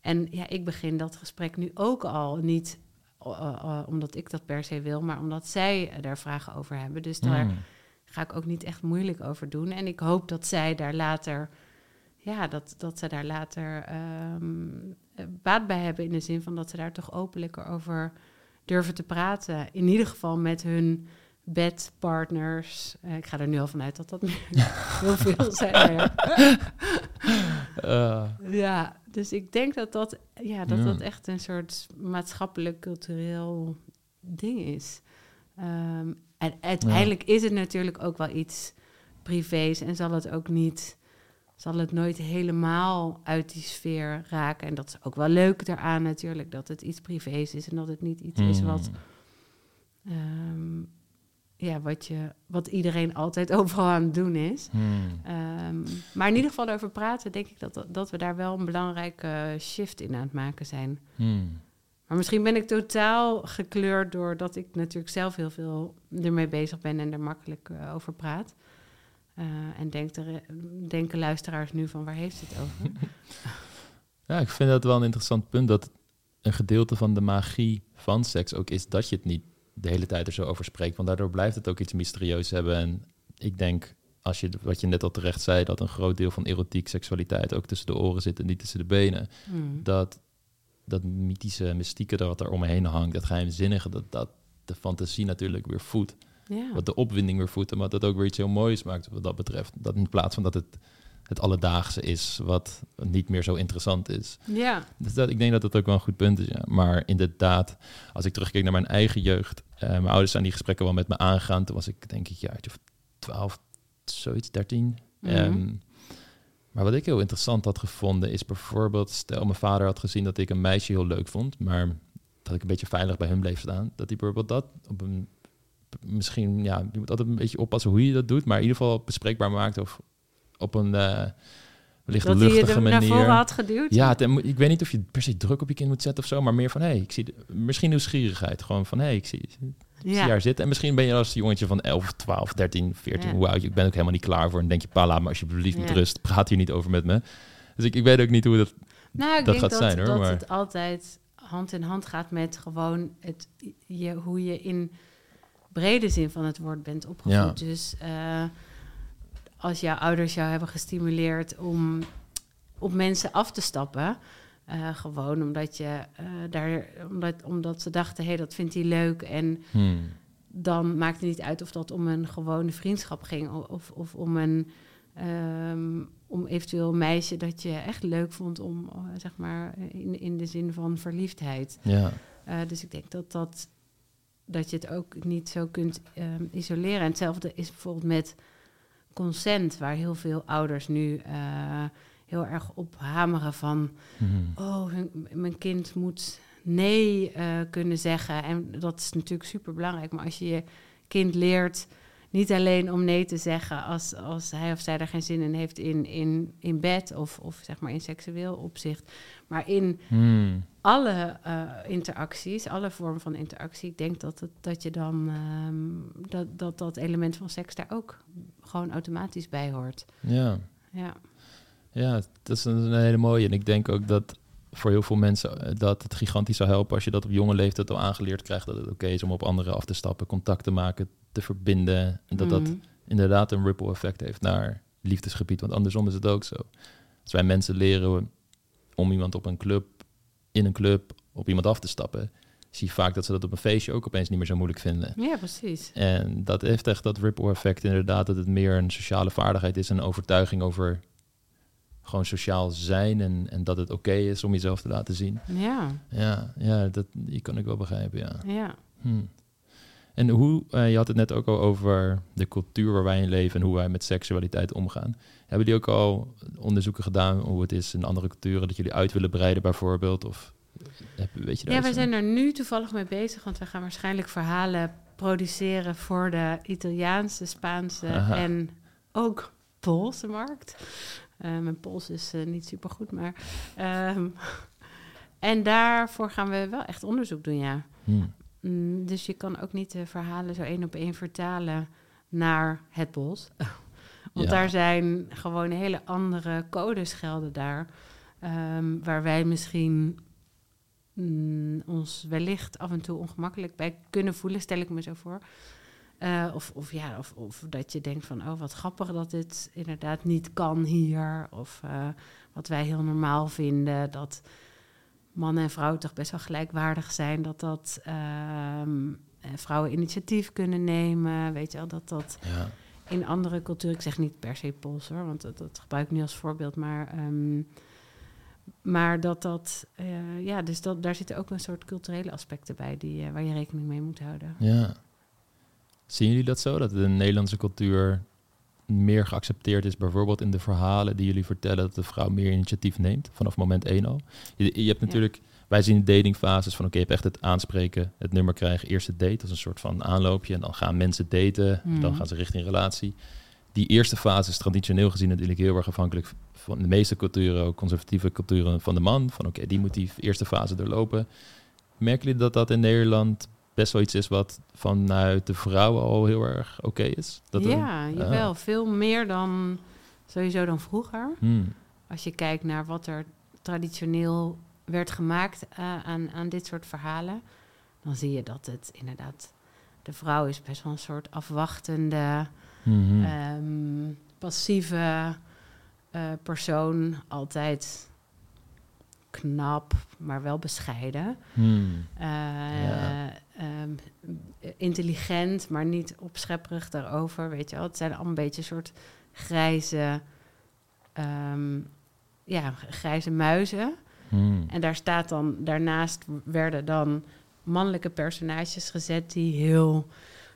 En ja, ik begin dat gesprek nu ook al niet eh, omdat ik dat per se wil, maar omdat zij daar vragen over hebben. Dus daar Hmm. Ga ik ook niet echt moeilijk over doen. En ik hoop dat zij daar later, ja, dat, dat ze daar later ehm, eh, baat bij hebben in de zin van dat ze daar toch openlijker over durven te praten. In ieder geval met hun bedpartners. Eh, ik ga er nu al vanuit dat dat [LAUGHS] heel veel zijn. ja. Eh, Ja, dus ik denk dat dat, ja, dat, Ja. dat echt een soort maatschappelijk, cultureel ding is. Ehm, en uiteindelijk is het natuurlijk ook wel iets privés en zal het ook niet, zal het nooit helemaal uit die sfeer raken. En dat is ook wel leuk daaraan natuurlijk, dat het iets privés is en dat het niet iets is wat, hmm. ehm, ja, wat, je, wat iedereen altijd [LAUGHS] overal aan het doen is. Hmm. Ehm, maar in ieder geval over praten, denk ik dat, dat we daar wel een belangrijke shift in aan het maken zijn. Hmm. Maar misschien ben ik totaal gekleurd doordat ik natuurlijk zelf heel veel ermee bezig ben en er makkelijk eh, over praat. Eh, en denkt er, denken luisteraars nu van waar heeft het over? [LAUGHS] Ja, ik vind dat wel een interessant punt. Dat een gedeelte van de magie van seks ook is dat je het niet de hele tijd er zo over spreekt. Want daardoor blijft het ook iets mysterieus hebben. En ik denk, als je, wat je net al terecht zei, dat een groot deel van erotiek, seksualiteit ook tussen de oren zit en niet tussen de benen. Hmm. Dat dat mythische, mystieke dat er omheen hangt, dat geheimzinnige, dat dat de fantasie natuurlijk weer voedt. Ja. Wat de opwinding weer voedt en wat dat ook weer iets heel moois maakt wat dat betreft. Dat in plaats van dat het het alledaagse is, wat niet meer zo interessant is. ja. Dus dat, ik denk dat dat ook wel een goed punt is. Ja. Maar inderdaad, als ik terugkijk naar mijn eigen jeugd, eh, mijn ouders zijn die gesprekken wel met me aangaan. Toen was ik denk ik ja, of 12, zoiets, 13. Mhm. Ehm, maar wat ik heel interessant had gevonden is bijvoorbeeld, stel mijn vader had gezien dat ik een meisje heel leuk vond, maar dat ik een beetje veilig bij hem bleef staan. Dat hij bijvoorbeeld dat op een, misschien, ja, je moet altijd een beetje oppassen hoe je dat doet, maar in ieder geval bespreekbaar maakt of op een uh, wellicht dat hij je luchtige er naar manier. voren had geduwd? Ja, moet- ik weet niet of je per se druk op je kind moet zetten of zo, maar meer van, hé, hey, ik zie, misschien nieuwsgierigheid. Gewoon van, hé, hey, ik zie, zie ja. haar zitten. En misschien ben je als jongetje van 11, 12, 13, 14, Ja. hoe oud je, ik ben ook helemaal niet klaar voor. En denk je, pa, laat me alsjeblieft met rust. Praat hier niet over met me. Dus ik, ik weet ook niet hoe dat... Nou, ik dat denk gaat dat, zijn, hoor, dat maar- het altijd hand in hand gaat met gewoon het, je, hoe je in brede zin van het woord bent opgevoed. Ja. Dus eh, als jouw ouders jou hebben gestimuleerd om op mensen af te stappen, eh, gewoon omdat je eh, daar, omdat, omdat ze dachten, hé, hey, dat vindt hij leuk en Hmm, dan maakt het niet uit of dat om een gewone vriendschap ging of, of om een, ehm, om eventueel een meisje dat je echt leuk vond om, eh, zeg maar, in, in de zin van verliefdheid. Ja. Dus ik denk dat, dat, dat je het ook niet zo kunt ehm, isoleren. En hetzelfde is bijvoorbeeld met consent, waar heel veel ouders nu heel erg op hameren van... Mhm. oh, mijn kind moet nee eh, kunnen zeggen. En dat is natuurlijk super belangrijk. Maar als je je kind leert niet alleen om nee te zeggen als, als hij of zij er geen zin in heeft in, in, in bed of, of zeg maar in seksueel opzicht, maar in Hmm. alle eh, interacties, alle vormen van interactie, ik denk dat, het, dat je dan ehm, dat, dat dat element van seks daar ook gewoon automatisch bij hoort. Ja. Ja, Ja, dat is een, hele mooie. En ik denk ook dat voor heel veel mensen eh, dat het gigantisch zou helpen als je dat op jonge leeftijd al aangeleerd krijgt dat het oké is om op anderen af te stappen, contact te maken, te verbinden. En dat dat Mhm. inderdaad een ripple effect heeft naar liefdesgebied. Want andersom is het ook zo. Als wij mensen leren om iemand op een club, in een club, op iemand af te stappen, zie je vaak dat ze dat op een feestje ook opeens niet meer zo moeilijk vinden. ja precies. En dat heeft echt dat ripple effect inderdaad, dat het meer een sociale vaardigheid is, een overtuiging over gewoon sociaal zijn en, en dat het oké is om jezelf te laten zien. Ja, Ja, ja dat, die kan ik wel begrijpen, ja. ja. Hm. En hoe, eh, je had het net ook al over de cultuur waar wij in leven en hoe wij met seksualiteit omgaan. Hebben jullie ook al onderzoeken gedaan hoe het is in andere culturen, dat jullie uit willen breiden bijvoorbeeld? Of heb, weet je daar Ja, van? zijn er nu toevallig mee bezig, want we gaan waarschijnlijk verhalen produceren voor de Italiaanse, Spaanse Aha. en ook Poolse markt. Eh, mijn Pools is eh, niet super goed, maar. ehm, [LAUGHS] en daarvoor gaan we wel echt onderzoek doen, ja. Hm. Mm, dus je kan ook niet de verhalen zo één op één vertalen naar het bos. [LAUGHS] Want Ja. daar zijn gewoon hele andere codes gelden daar. ehm, waar wij misschien mm, ons wellicht af en toe ongemakkelijk bij kunnen voelen, stel ik me zo voor. Eh, of, of, ja, of, of dat je denkt van, oh wat grappig dat dit inderdaad niet kan hier. Of eh, wat wij heel normaal vinden, dat mannen en vrouwen toch best wel gelijkwaardig zijn. Dat dat ehm, eh, vrouwen initiatief kunnen nemen. Weet je wel, dat dat Ja. in andere culturen, ik zeg niet per se Pools hoor, want dat, dat gebruik ik nu als voorbeeld, maar, ehm, maar dat dat, eh, ja, dus dat, daar zitten ook een soort culturele aspecten bij die, waar je rekening mee moet houden. Ja. Zien jullie dat zo? Dat de Nederlandse cultuur meer geaccepteerd is, bijvoorbeeld in de verhalen die jullie vertellen, dat de vrouw meer initiatief neemt vanaf moment één al? Je, je hebt natuurlijk, wij zien de datingfases van oké, je hebt echt het aanspreken, het nummer krijgen, eerste date, dat is een soort van aanloopje. En dan gaan mensen daten, Mhm. dan gaan ze richting relatie. Die eerste fase is traditioneel gezien natuurlijk heel erg afhankelijk van de meeste culturen, ook conservatieve culturen van de man. Van oké, die moet die eerste fase doorlopen. Merken jullie dat dat in Nederland best wel iets is wat vanuit de vrouwen al heel erg oké is? Dat er- ja, jawel, veel meer dan sowieso dan vroeger. Hmm. Als je kijkt naar wat er traditioneel werd gemaakt eh, aan, aan dit soort verhalen, dan zie je dat het inderdaad, de vrouw is best wel een soort afwachtende, Mhm. ehm, passieve eh, persoon. Altijd knap, maar wel bescheiden. Hmm. Eh, Ja. ehm, intelligent, maar niet opschepperig daarover. Weet je wel, het zijn allemaal een beetje een soort grijze, ehm, ja, grijze muizen. Hmm. En daar staat dan, daarnaast werden dan mannelijke personages gezet die heel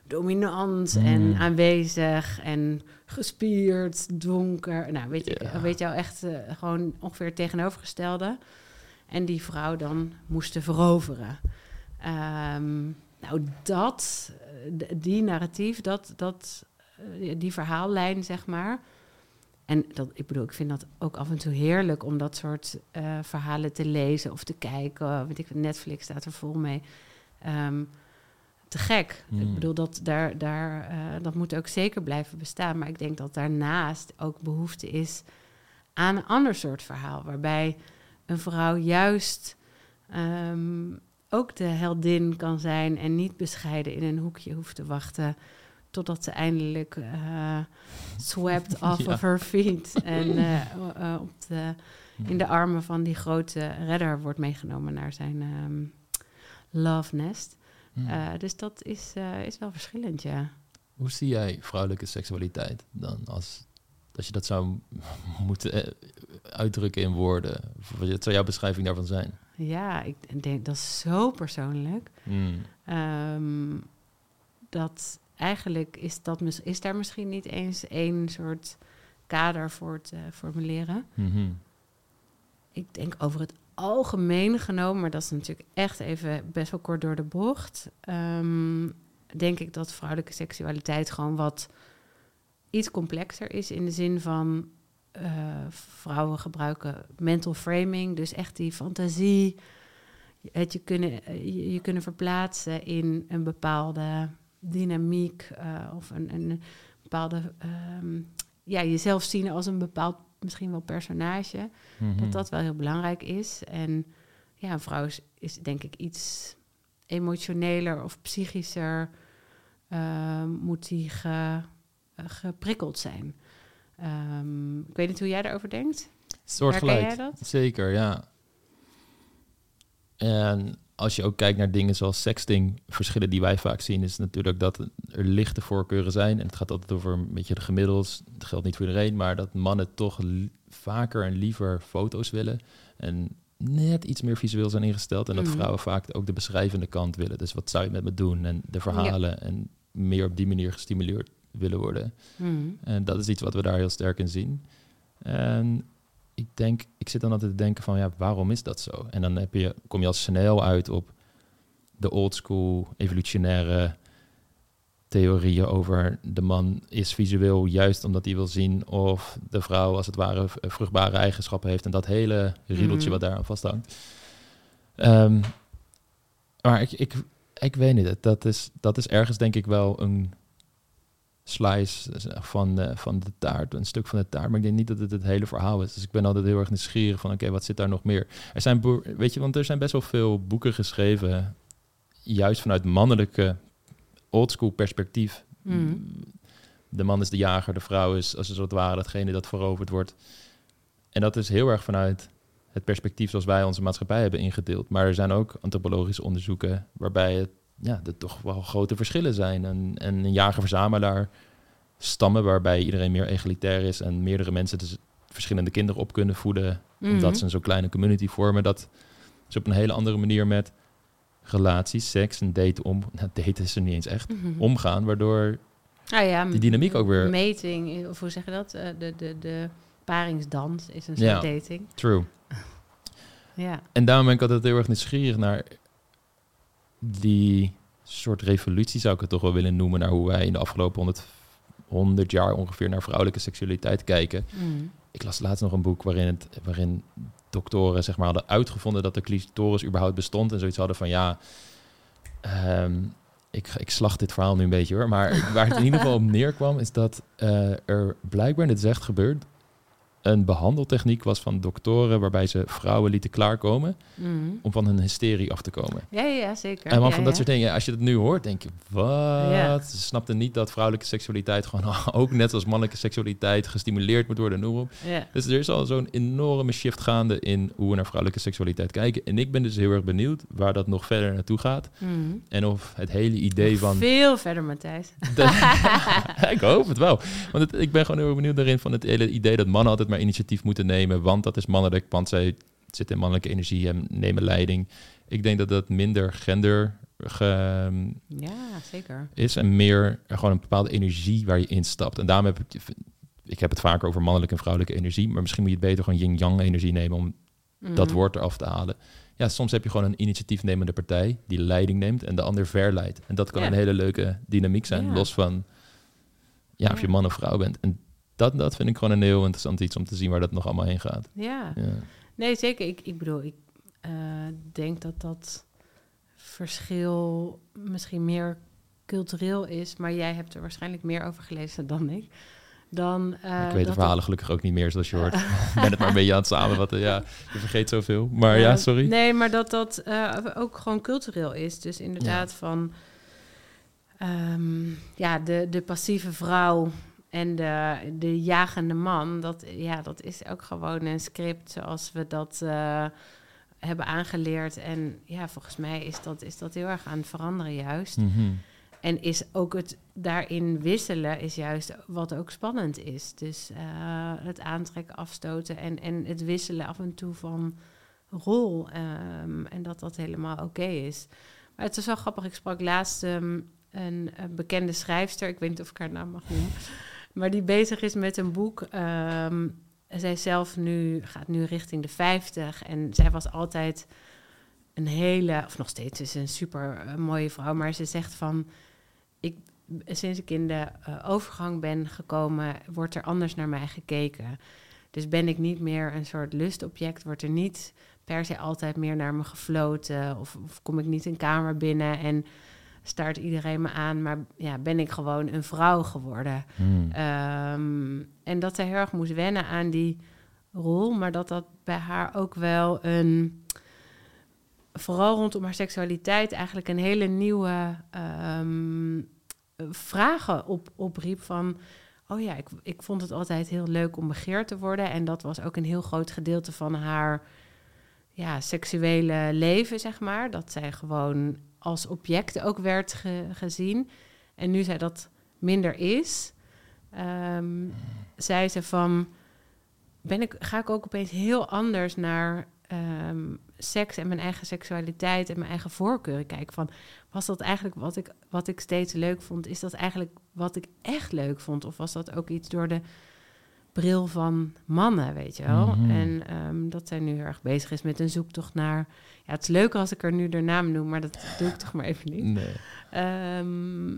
dominant Mm. en aanwezig en gespierd, donker. Nou, weet je, weet je wel, echt eh, gewoon ongeveer tegenovergestelde. En die vrouw dan moesten veroveren. Ehm, nou, dat, eh, die narratief, dat, dat, eh, die verhaallijn, zeg maar. En dat, ik bedoel, ik vind dat ook af en toe heerlijk om dat soort eh, verhalen te lezen of te kijken. Weet ik, Netflix staat er vol mee. Ehm, te gek. Mm. Ik bedoel, dat, daar, daar, dat moet ook zeker blijven bestaan. Maar ik denk dat daarnaast ook behoefte is aan een ander soort verhaal. Waarbij een vrouw juist ehm, ook de heldin kan zijn en niet bescheiden in een hoekje hoeft te wachten. Totdat ze eindelijk eh swept [LAUGHS] off Ja. of her feet. [LAUGHS] En eh, eh, op de, in de armen van die grote redder wordt meegenomen naar zijn ehm, love nest. Hmm. Dus dat is, is wel verschillend, ja. Hoe zie jij vrouwelijke seksualiteit dan als als je dat zou [LAUGHS] moeten eh, uitdrukken in woorden, wat zou jouw beschrijving daarvan zijn? Ja, ik denk dat is zo persoonlijk. Hmm. Ehm, dat eigenlijk is, dat, is daar misschien niet eens één soort kader voor te formuleren. Mhm. Ik denk over het algemeen genomen, maar dat is natuurlijk echt even best wel kort door de bocht. ehm, denk ik dat vrouwelijke seksualiteit gewoon wat iets complexer is in de zin van eh, vrouwen gebruiken mental framing, dus echt die fantasie, het je kunnen, eh, je, je kunnen verplaatsen in een bepaalde dynamiek eh, of een, een bepaalde, ehm, ja, jezelf zien als een bepaald misschien wel personage Mhm. dat dat wel heel belangrijk is. En ja, een vrouw is, is denk ik iets emotioneler of psychischer. moet die ge, geprikkeld zijn. Ehm, ik weet niet hoe jij daarover denkt. Soortgelijk. Jij dat? Zeker, ja. En als je ook kijkt naar dingen zoals sexting, verschillen die wij vaak zien, is natuurlijk dat er lichte voorkeuren zijn. En het gaat altijd over een beetje de gemiddels. Het geldt niet voor iedereen, maar dat mannen toch vaker en liever foto's willen. En net iets meer visueel zijn ingesteld. En dat Mhm. vrouwen vaak ook de beschrijvende kant willen. Dus wat zou je met me doen? En de verhalen. En meer op die manier gestimuleerd willen worden. Hmm. En dat is iets wat we daar heel sterk in zien. En ik denk, ik zit dan altijd te denken van, ja, waarom is dat zo? En dan heb je, kom je al snel uit op de old school evolutionaire theorieën over de man is visueel juist omdat hij wil zien of de vrouw als het ware vruchtbare eigenschappen heeft en dat hele riedeltje Mhm. wat daar aan vasthangt. Ehm, maar ik, ik, ik weet niet, dat is, dat is ergens denk ik wel een slice van, de- van de taart, een stuk van de taart. Maar ik denk niet dat het het hele verhaal is. Dus ik ben altijd heel erg nieuwsgierig van, oké, wat zit daar nog meer? Er zijn, weet je, want er zijn best wel veel boeken geschreven, juist vanuit mannelijke oldschool perspectief. Hmm. De man is de jager, de vrouw is als het ware datgene dat veroverd wordt. En dat is heel erg vanuit het perspectief zoals wij onze maatschappij hebben ingedeeld. Maar er zijn ook antropologische onderzoeken waarbij het, ja, er toch wel grote verschillen zijn. En, en een jager-verzamelaar stammen waarbij iedereen meer egalitair is en meerdere mensen dus verschillende kinderen op kunnen voeden, omdat Mhm. ze een zo'n kleine community vormen. Dat is op een hele andere manier met relaties, seks en daten om. Nou, daten is er niet eens echt. Mhm. Omgaan, waardoor Ah ja, die dynamiek ook weer- Meting, of hoe zeg je dat? Eh, de, de, de paringsdans is een Ja. soort dating. true. Ja. En daarom ben ik altijd heel erg nieuwsgierig naar die soort revolutie, zou ik het toch wel willen noemen, naar hoe wij in de afgelopen 100, 100 jaar ongeveer naar vrouwelijke seksualiteit kijken. Mm. Ik las laatst nog een boek waarin, het, waarin doktoren zeg maar, hadden uitgevonden dat de clitoris überhaupt bestond en zoiets hadden van ja, ehm, ik, ik slacht dit verhaal nu een beetje hoor, maar waar het in ieder geval op [LAUGHS] neerkwam is dat eh, er blijkbaar, en dit is echt gebeurd, een behandeltechniek was van doktoren waarbij ze vrouwen lieten klaarkomen Mm. om van hun hysterie af te komen. Ja, ja, zeker. En ja, van dat ja. soort dingen, als je het nu hoort, denk je, wat? Ze snapten niet dat vrouwelijke seksualiteit gewoon [LAUGHS] ook net als mannelijke seksualiteit gestimuleerd moet worden, noem op. Dus er is al zo'n enorme shift gaande in hoe we naar vrouwelijke seksualiteit kijken. En ik ben dus heel erg benieuwd waar dat nog verder naartoe gaat. Mm. En of het hele idee van... Veel verder, Matthijs. [LAUGHS] [LAUGHS] Ik hoop het wel. Want het- ik ben gewoon heel erg benieuwd daarin van het hele idee dat mannen altijd maar initiatief moeten nemen. Want dat is mannelijk, want zij zitten in mannelijke energie en nemen leiding. Ik denk dat dat minder gender ge- Ja, zeker. is en meer er gewoon een bepaalde energie waar je instapt. En daarom heb ik, ik heb het vaker over mannelijke en vrouwelijke energie, maar misschien moet je het beter gewoon yin-yang energie nemen om dat Mhm. woord eraf te halen. Ja, soms heb je gewoon een initiatiefnemende partij die leiding neemt en de ander verleidt. En dat kan Ja. een hele leuke dynamiek zijn, Ja. los van ja, of je man of vrouw bent. En dat, dat vind ik gewoon een heel interessant iets om te zien waar dat nog allemaal heen gaat. Ja. Ja. Nee, zeker. Ik, ik bedoel, ik eh, denk dat dat verschil misschien meer cultureel is, maar jij hebt er waarschijnlijk meer over gelezen dan ik. Dan, eh, ik weet de verhalen gelukkig ook niet meer, zoals je hoort. [LAUGHS] ik ben het maar een beetje aan het samenvatten. Ja, je vergeet zoveel. Maar ja, Eh, sorry. Nee, maar dat dat ook gewoon cultureel is. Dus inderdaad van ehm, ja, de, de passieve vrouw en de, de jagende man. Dat, ja, dat is ook gewoon een script zoals we dat eh, hebben aangeleerd. En ja, volgens mij is dat, is dat heel erg aan het veranderen juist. Mhm. En is ook het daarin wisselen is juist wat ook spannend is. Dus eh, het aantrekken, afstoten en, en het wisselen af en toe van rol. ehm, en dat dat helemaal oké is. Maar het is wel grappig. Ik sprak laatst ehm, een, een bekende schrijfster. Ik weet niet of ik haar naam mag noemen. Maar die bezig is met een boek. ehm, zij zelf nu, gaat nu richting de 50. En zij was altijd een hele, of nog steeds is een super eh, mooie vrouw. Maar ze zegt van, ik, sinds ik in de eh, overgang ben gekomen, wordt er anders naar mij gekeken. Dus ben ik niet meer een soort lustobject, wordt er niet per se altijd meer naar me gefloten. Of, of kom ik niet een kamer binnen en staart iedereen me aan. Maar ja, ben ik gewoon een vrouw geworden. Hmm. Ehm, en dat zij heel erg moest wennen aan die rol, maar dat dat bij haar ook wel een, vooral rondom haar seksualiteit, eigenlijk een hele nieuwe ehm, vragen op, opriep van, oh ja, ik, ik vond het altijd heel leuk om begeerd te worden en dat was ook een heel groot gedeelte van haar ja, seksuele leven, zeg maar, dat zij gewoon als object ook werd ge- gezien. En nu zij dat minder is, ehm, zei ze van, ben ik, ga ik ook opeens heel anders naar ehm, seks en mijn eigen seksualiteit en mijn eigen voorkeuren kijken. Van, was dat eigenlijk wat ik, wat ik steeds leuk vond? Is dat eigenlijk wat ik echt leuk vond? Of was dat ook iets door de bril van mannen, weet je wel? Mhm. En ehm, dat zij nu heel erg bezig is met een zoektocht naar... Ja, het is leuker als ik er nu de naam noem, maar dat doe ik toch maar even niet. Nee. Ehm,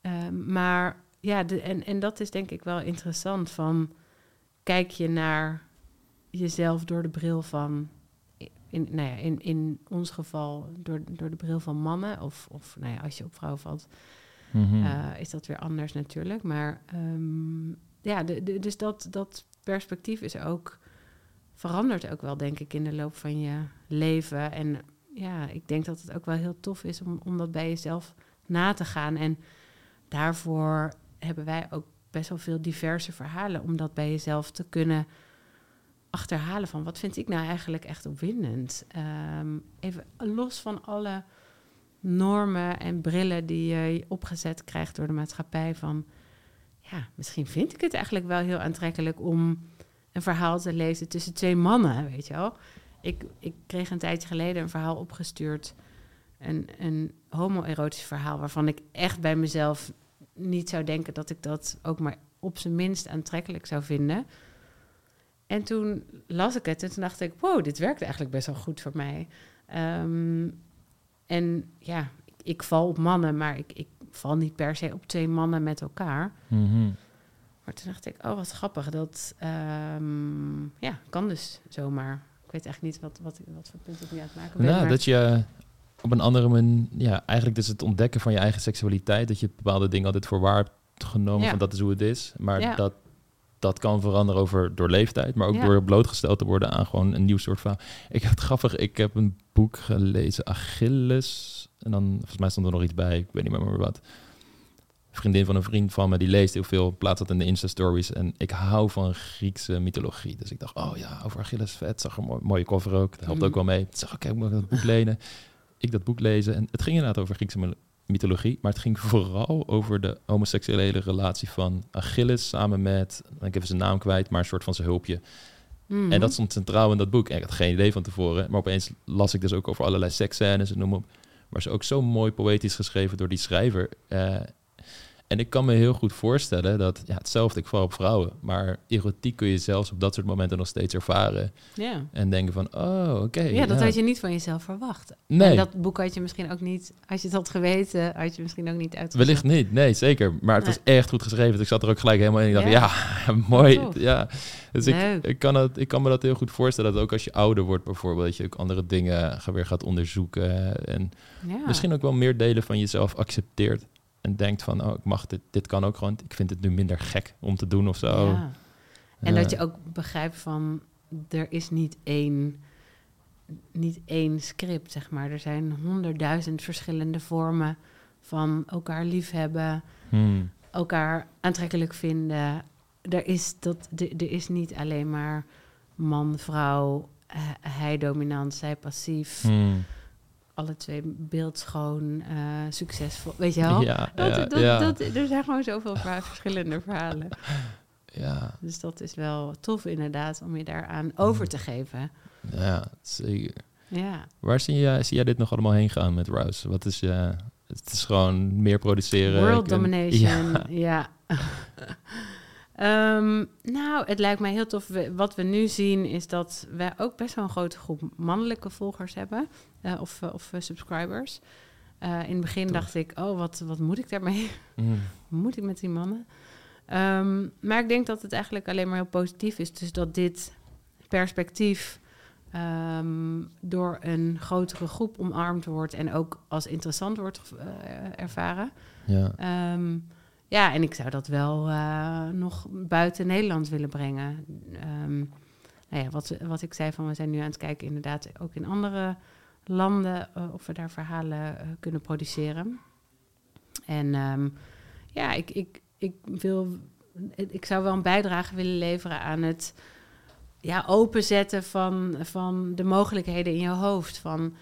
ehm, maar ja, de, en, en dat is denk ik wel interessant. Van kijk je naar jezelf door de bril van, in, nou ja, in, in ons geval door, door de bril van mannen, of, of nou ja, als je op vrouwen valt, Mhm. eh, is dat weer anders natuurlijk. Maar ja, de, dus dat, dat perspectief is ook verandert ook wel, denk ik, in de loop van je leven. En ja, ik denk dat het ook wel heel tof is om, om dat bij jezelf na te gaan. En daarvoor hebben wij ook best wel veel diverse verhalen om dat bij jezelf te kunnen achterhalen van wat vind ik nou eigenlijk echt opwindend. Ehm, even los van alle normen en brillen die je opgezet krijgt door de maatschappij van ja, misschien vind ik het eigenlijk wel heel aantrekkelijk om een verhaal te lezen tussen twee mannen, weet je wel. Ik, ik kreeg een tijdje geleden een verhaal opgestuurd, een, een homoerotisch verhaal, waarvan ik echt bij mezelf niet zou denken dat ik dat ook maar op zijn minst aantrekkelijk zou vinden. En toen las ik het en toen dacht ik, wow, dit werkt eigenlijk best wel goed voor mij. Ehm, en ja, ik, ik val op mannen, maar ik, ik val niet per se op twee mannen met elkaar. Mhm. Maar toen dacht ik, oh, wat grappig. Dat ehm, ja, kan dus zomaar. Ik weet eigenlijk niet wat, wat, wat voor punt ik nu aan het maken ben. Nou, maar- dat je op een andere manier, ja, eigenlijk dus het ontdekken van je eigen seksualiteit, dat je bepaalde dingen altijd voor waar hebt genomen, Ja. van dat is hoe het is. Maar Ja. dat, dat kan veranderen over, door leeftijd, maar ook Ja. door blootgesteld te worden aan gewoon een nieuw soort verhaal. Ik heb het grappig, ik heb een boek gelezen, Achilles, en dan, volgens mij stond er nog iets bij, ik weet niet meer, meer wat. Vriendin van een vriend van me, die leest heel veel, plaatst dat in de Insta-stories. En ik hou van Griekse mythologie. Dus ik dacht, oh ja, over Achilles, vet. Zag er een mooi, mooie cover ook. Dat helpt Mhm. ook wel mee. Ik zag, oké, ik moet dat boek lenen. Ik dat boek lezen. En het ging inderdaad over Griekse my- mythologie. Maar het ging vooral over de homoseksuele relatie van Achilles samen met, ik even zijn naam kwijt, maar een soort van zijn hulpje. Mhm. En dat stond centraal in dat boek. En ik had geen idee van tevoren. Maar opeens las ik dus ook over allerlei seksscènes en noem op. Maar ze ook zo mooi poëtisch geschreven door die schrijver. Eh, en ik kan me heel goed voorstellen dat, ja, hetzelfde, ik val op vrouwen. Maar erotiek kun je zelfs op dat soort momenten nog steeds ervaren. ja. En denken van, oh, oké. ja, dat had je niet van jezelf verwacht. Nee, En dat boek had je misschien ook niet, als je het had geweten, had je misschien ook niet uitgezocht. wellicht niet. Nee, zeker. Maar het Nee. was echt goed geschreven. Dus ik zat er ook gelijk helemaal in. Ik dacht, Ja. ja, [LAUGHS] mooi. Tof. Ja. Dus ik, Leuk. ik, kan het, ik kan me dat heel goed voorstellen. Dat ook als je ouder wordt bijvoorbeeld, dat je ook andere dingen weer gaat onderzoeken. En misschien ook wel meer delen van jezelf accepteert. En denkt van, oh, ik mag dit, dit kan ook gewoon. Ik vind het nu minder gek om te doen of zo. Ja. En dat je ook begrijpt van, er is niet één, niet één script, zeg maar. Er zijn honderdduizend verschillende vormen van elkaar liefhebben, hmm, elkaar aantrekkelijk vinden. Er is, dat, er er is niet alleen maar man, vrouw, eh, hij dominant, zij passief. hmm. Alle twee beeldschoon, eh, succesvol. Weet je wel? Ja, Dat, ja, dat, ja. dat, er zijn gewoon zoveel verha- verschillende verhalen. [LAUGHS] ja, Dus dat is wel tof inderdaad om je daaraan over te geven. ja, zeker. Ja. Waar zie jij, zie jij dit nog allemaal heen gaan met Rouse? Wat is je... Het is gewoon meer produceren. World domination, [LAUGHS] Ja, [LAUGHS] Ehm, nou, het lijkt mij heel tof. We- Wat we nu zien is dat we ook best wel een grote groep mannelijke volgers hebben. eh, of eh, of eh, subscribers. In het begin Tof. dacht ik, oh, wat, wat moet ik daarmee? Mm. [LAUGHS] Wat moet ik met die mannen? Ehm, maar ik denk dat het eigenlijk alleen maar heel positief is. Dus dat dit perspectief ehm, door een grotere groep omarmd wordt en ook als interessant wordt ervaren. ja. Ja, en ik zou dat wel eh, nog buiten Nederland willen brengen. Ehm, nou ja, wat, wat ik zei van we zijn nu aan het kijken inderdaad ook in andere landen eh, of we daar verhalen eh, kunnen produceren. En ehm, ja, ik, ik, ik wil, ik zou wel een bijdrage willen leveren aan het ja, openzetten van, van de mogelijkheden in je hoofd. Van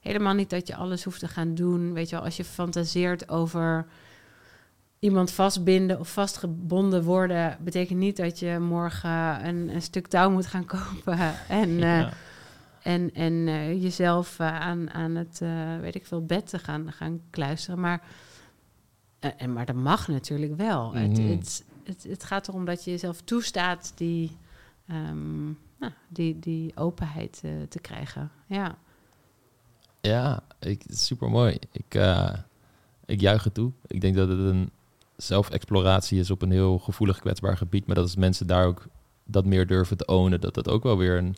helemaal niet dat je alles hoeft te gaan doen. Weet je wel, als je fantaseert over iemand vastbinden of vastgebonden worden, betekent niet dat je morgen een, een stuk touw moet gaan [LAUGHS] kopen en, eh, Ja. en, en eh, jezelf eh, aan, aan het, weet ik veel, bed te gaan, gaan kluisteren. Maar, en, maar dat mag natuurlijk wel. Het, Mhm. het, het, het gaat erom dat je jezelf toestaat die, ehm, nou, die, die openheid te krijgen. Ja. Ja, ik, super mooi. Ik, ik juich het toe. Ik denk dat het een zelfexploratie is op een heel gevoelig, kwetsbaar gebied. Maar dat als mensen daar ook dat meer durven te ownen, dat dat ook wel weer een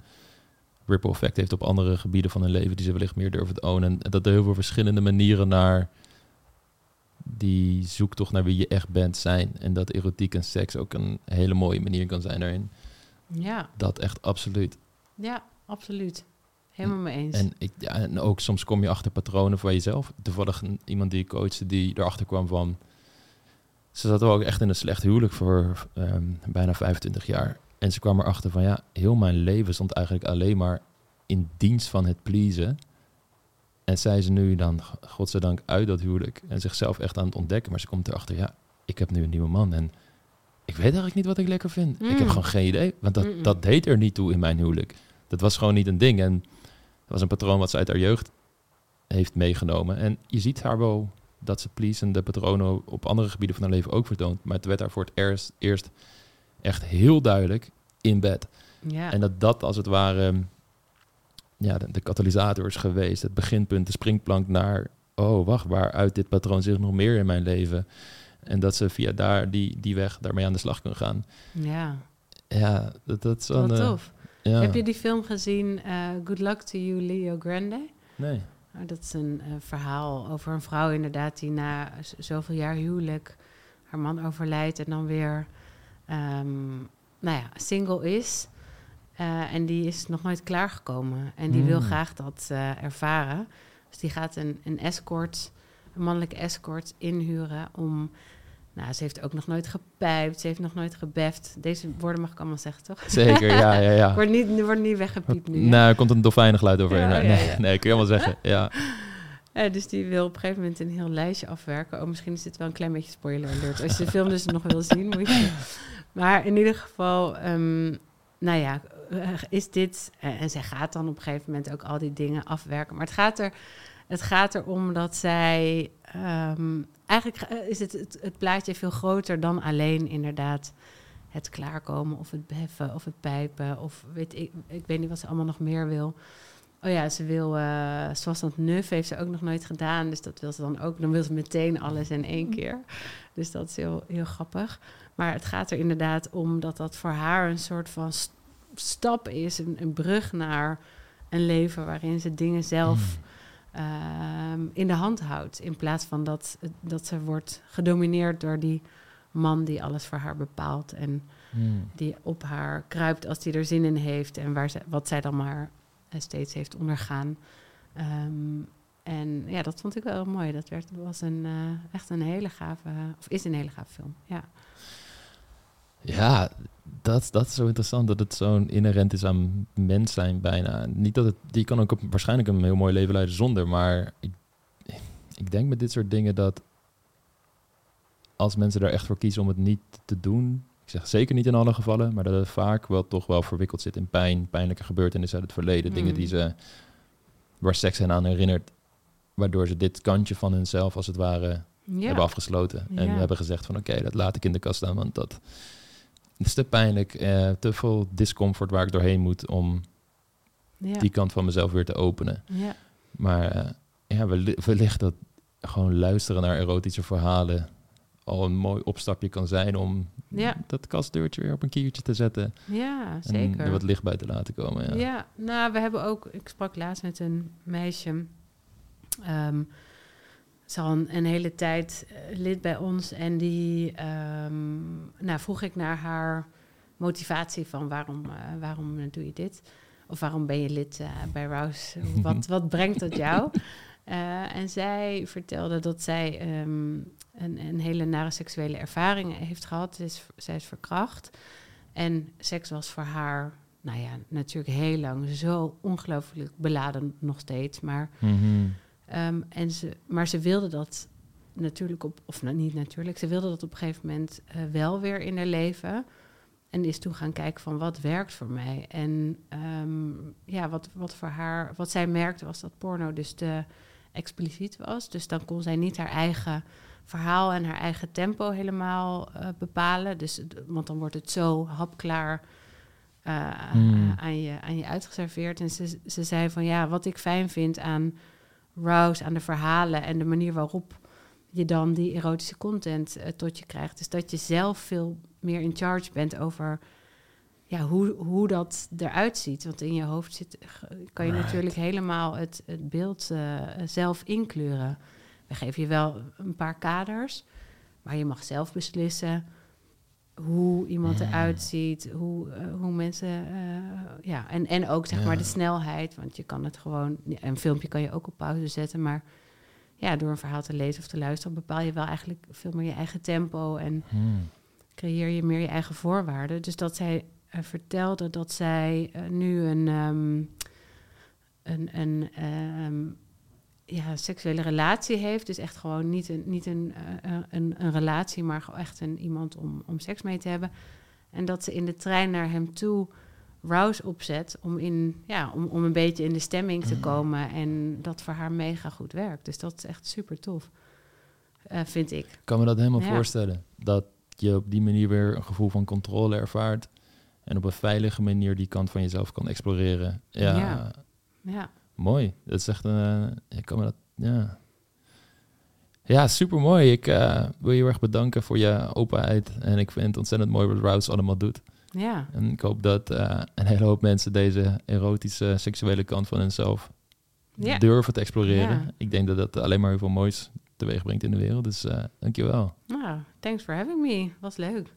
ripple effect heeft op andere gebieden van hun leven die ze wellicht meer durven te ownen. En dat er heel veel verschillende manieren naar die zoektocht naar wie je echt bent zijn. En dat erotiek en seks ook een hele mooie manier kan zijn daarin. Ja, Dat echt absoluut. ja, absoluut. Helemaal mee eens. En, ik, ja, en ook soms kom je achter patronen van jezelf. Toevallig iemand die ik coachte die erachter kwam van... Ze zat ook echt in een slecht huwelijk voor ehm, bijna 25 jaar. En ze kwam erachter van ja, heel mijn leven stond eigenlijk alleen maar in dienst van het pleasen. En zij ze nu dan, godzijdank, uit dat huwelijk en zichzelf echt aan het ontdekken. Maar ze komt erachter, ja, ik heb nu een nieuwe man en ik weet eigenlijk niet wat ik lekker vind. Ik heb Mm. gewoon geen idee, want dat, Mm-mm. dat deed er niet toe in mijn huwelijk. Dat was gewoon niet een ding. En dat was een patroon wat ze uit haar jeugd heeft meegenomen. En je ziet haar wel dat ze pleasende patronen op andere gebieden van haar leven ook vertoont. Maar het werd daar voor het eerst, eerst echt heel duidelijk in bed. ja. En dat dat als het ware ja, de, de katalysator is geweest. Het beginpunt, de springplank naar... oh, wacht, waaruit dit patroon zich nog meer in mijn leven... En dat ze via daar die, die weg daarmee aan de slag kunnen gaan. ja, Ja, dat, dat is wel... wat een, eh, tof. ja. Heb je die film gezien, eh, Good Luck to You, Leo Grande? Nee. Nou, dat is een eh, verhaal over een vrouw inderdaad die na zoveel jaar huwelijk haar man overlijdt en dan weer ehm, nou ja, single is. Eh, en die is nog nooit klaargekomen. En die wil Hmm. graag dat eh, ervaren. Dus die gaat een, een escort, een mannelijke escort inhuren om... Nou, ze heeft ook nog nooit gepijpt, ze heeft nog nooit gebeft. Deze woorden mag ik allemaal zeggen, toch? Zeker, ja, ja, ja. [LAUGHS] Wordt niet, wordt niet weggepiept nu. Nou, er komt een dolfijnengeluid overheen. Ja, nee, ja, nee, ja. nee, kun je allemaal zeggen. [LAUGHS] Ja. Dus die wil op een gegeven moment een heel lijstje afwerken. Oh, misschien is dit wel een klein beetje spoiler alert. Als je de film dus nog wil zien, moet je... [LAUGHS] Maar in ieder geval, ehm, nou ja, eh, is dit... eh, en zij gaat dan op een gegeven moment ook al die dingen afwerken. Maar het gaat er, het gaat erom dat zij... ehm, eigenlijk eh, is het, het, het plaatje veel groter dan alleen inderdaad het klaarkomen of het beffen of het pijpen of weet ik, ik weet niet wat ze allemaal nog meer wil. Oh ja, ze wil, eh zoals dat nuf heeft ze ook nog nooit gedaan, dus dat wil ze dan ook. Dan wil ze meteen alles in één keer. Dus dat is heel, heel grappig. Maar het gaat er inderdaad om dat dat voor haar een soort van st- stap is, een, een brug naar een leven waarin ze dingen zelf ehm, in de hand houdt. In plaats van dat, dat ze wordt gedomineerd door die man die alles voor haar bepaalt. En Hmm. die op haar kruipt als hij er zin in heeft. En waar ze, wat zij dan maar eh, steeds heeft ondergaan. Ehm, en ja, dat vond ik wel mooi. Dat werd, was een, eh, echt een hele gave, of is een hele gave film. Ja. Ja, dat, dat is zo interessant dat het zo'n inherent is aan mens zijn bijna. Niet dat het, die kan ook op, waarschijnlijk een heel mooi leven leiden zonder, maar ik, ik denk met dit soort dingen dat als mensen er echt voor kiezen om het niet te doen, ik zeg zeker niet in alle gevallen, maar dat het vaak wel toch wel verwikkeld zit in pijn, pijnlijke gebeurtenissen uit het verleden, dingen die Hmm. ze, waar seks hen aan herinnert, waardoor ze dit kantje van hunzelf als het ware Ja. hebben afgesloten. En Ja. hebben gezegd van oké, dat laat ik in de kast staan, want dat is te pijnlijk, eh, te veel discomfort waar ik doorheen moet om ja. die kant van mezelf weer te openen. ja. Maar eh, ja, welli- wellicht dat gewoon luisteren naar erotische verhalen al een mooi opstapje kan zijn om Ja. dat kastdeurtje weer op een kiertje te zetten ja, en zeker. er wat licht bij te laten komen. Ja. Ja. nou, we hebben ook... Ik sprak laatst met een meisje. ehm ze al een, een hele tijd eh, lid bij ons. En die... ehm, nou, vroeg ik naar haar motivatie van waarom, eh, waarom doe je dit? Of waarom ben je lid eh, bij Rouse? [LAUGHS] Wat, wat brengt dat jou? En zij vertelde dat zij ehm, een, een hele nare seksuele ervaring heeft gehad. Ze is, zij is verkracht. En seks was voor haar, nou ja, natuurlijk heel lang zo ongelooflijk beladen nog steeds. Maar, Mhm. Ehm, en ze, maar ze wilde dat natuurlijk op, of nou, niet natuurlijk, ze wilde dat op een gegeven moment eh, wel weer in haar leven. En is toen gaan kijken van wat werkt voor mij. En ehm, ja, wat, wat voor haar, wat zij merkte was dat porno dus te expliciet was. Dus dan kon zij niet haar eigen verhaal en haar eigen tempo helemaal eh, bepalen. Dus, want dan wordt het zo hapklaar eh, Hmm. aan, je, aan je uitgeserveerd. En ze, ze zei van ja, wat ik fijn vind aan Rouse, aan de verhalen en de manier waarop je dan die erotische content eh, tot je krijgt, is dat je zelf veel meer in charge bent over ja, hoe, hoe dat eruit ziet. Want in je hoofd zit, kan je Right. natuurlijk helemaal het, het beeld eh, zelf inkleuren. We geven je wel een paar kaders, maar je mag zelf beslissen hoe iemand eruit ziet, hoe, eh, hoe mensen, eh, ja, en, en ook zeg maar de snelheid, want je kan het gewoon, een filmpje kan je ook op pauze zetten, maar ja, door een verhaal te lezen of te luisteren bepaal je wel eigenlijk veel meer je eigen tempo en Hmm. creëer je meer je eigen voorwaarden. Dus dat zij eh, vertelde dat zij nu een, ehm, een, een ehm, ja, seksuele relatie heeft. Dus echt gewoon niet een, niet een, eh, eh, een, een relatie, maar gewoon echt een, iemand om, om seks mee te hebben. En dat ze in de trein naar hem toe Rouse opzet om, in, ja, om, om een beetje in de stemming te Mm. komen. En dat voor haar mega goed werkt. Dus dat is echt super tof, eh, vind ik. Ik kan me dat helemaal Ja. voorstellen. Dat je op die manier weer een gevoel van controle ervaart. En op een veilige manier die kant van jezelf kan exploreren. Ja, Ja. Ja. Mooi. Dat is echt een... eh, ik kan me dat... Ja, ja super mooi. Ik eh, wil je heel erg bedanken voor je openheid. En ik vind het ontzettend mooi wat Rouse allemaal doet. Ja, En ik hoop dat eh, een hele hoop mensen deze erotische, seksuele kant van hunzelf Ja. durven te exploreren. Ja. Ik denk dat dat alleen maar heel veel moois teweeg brengt in de wereld. Dus eh dankjewel. nou, thanks for having me. Was leuk.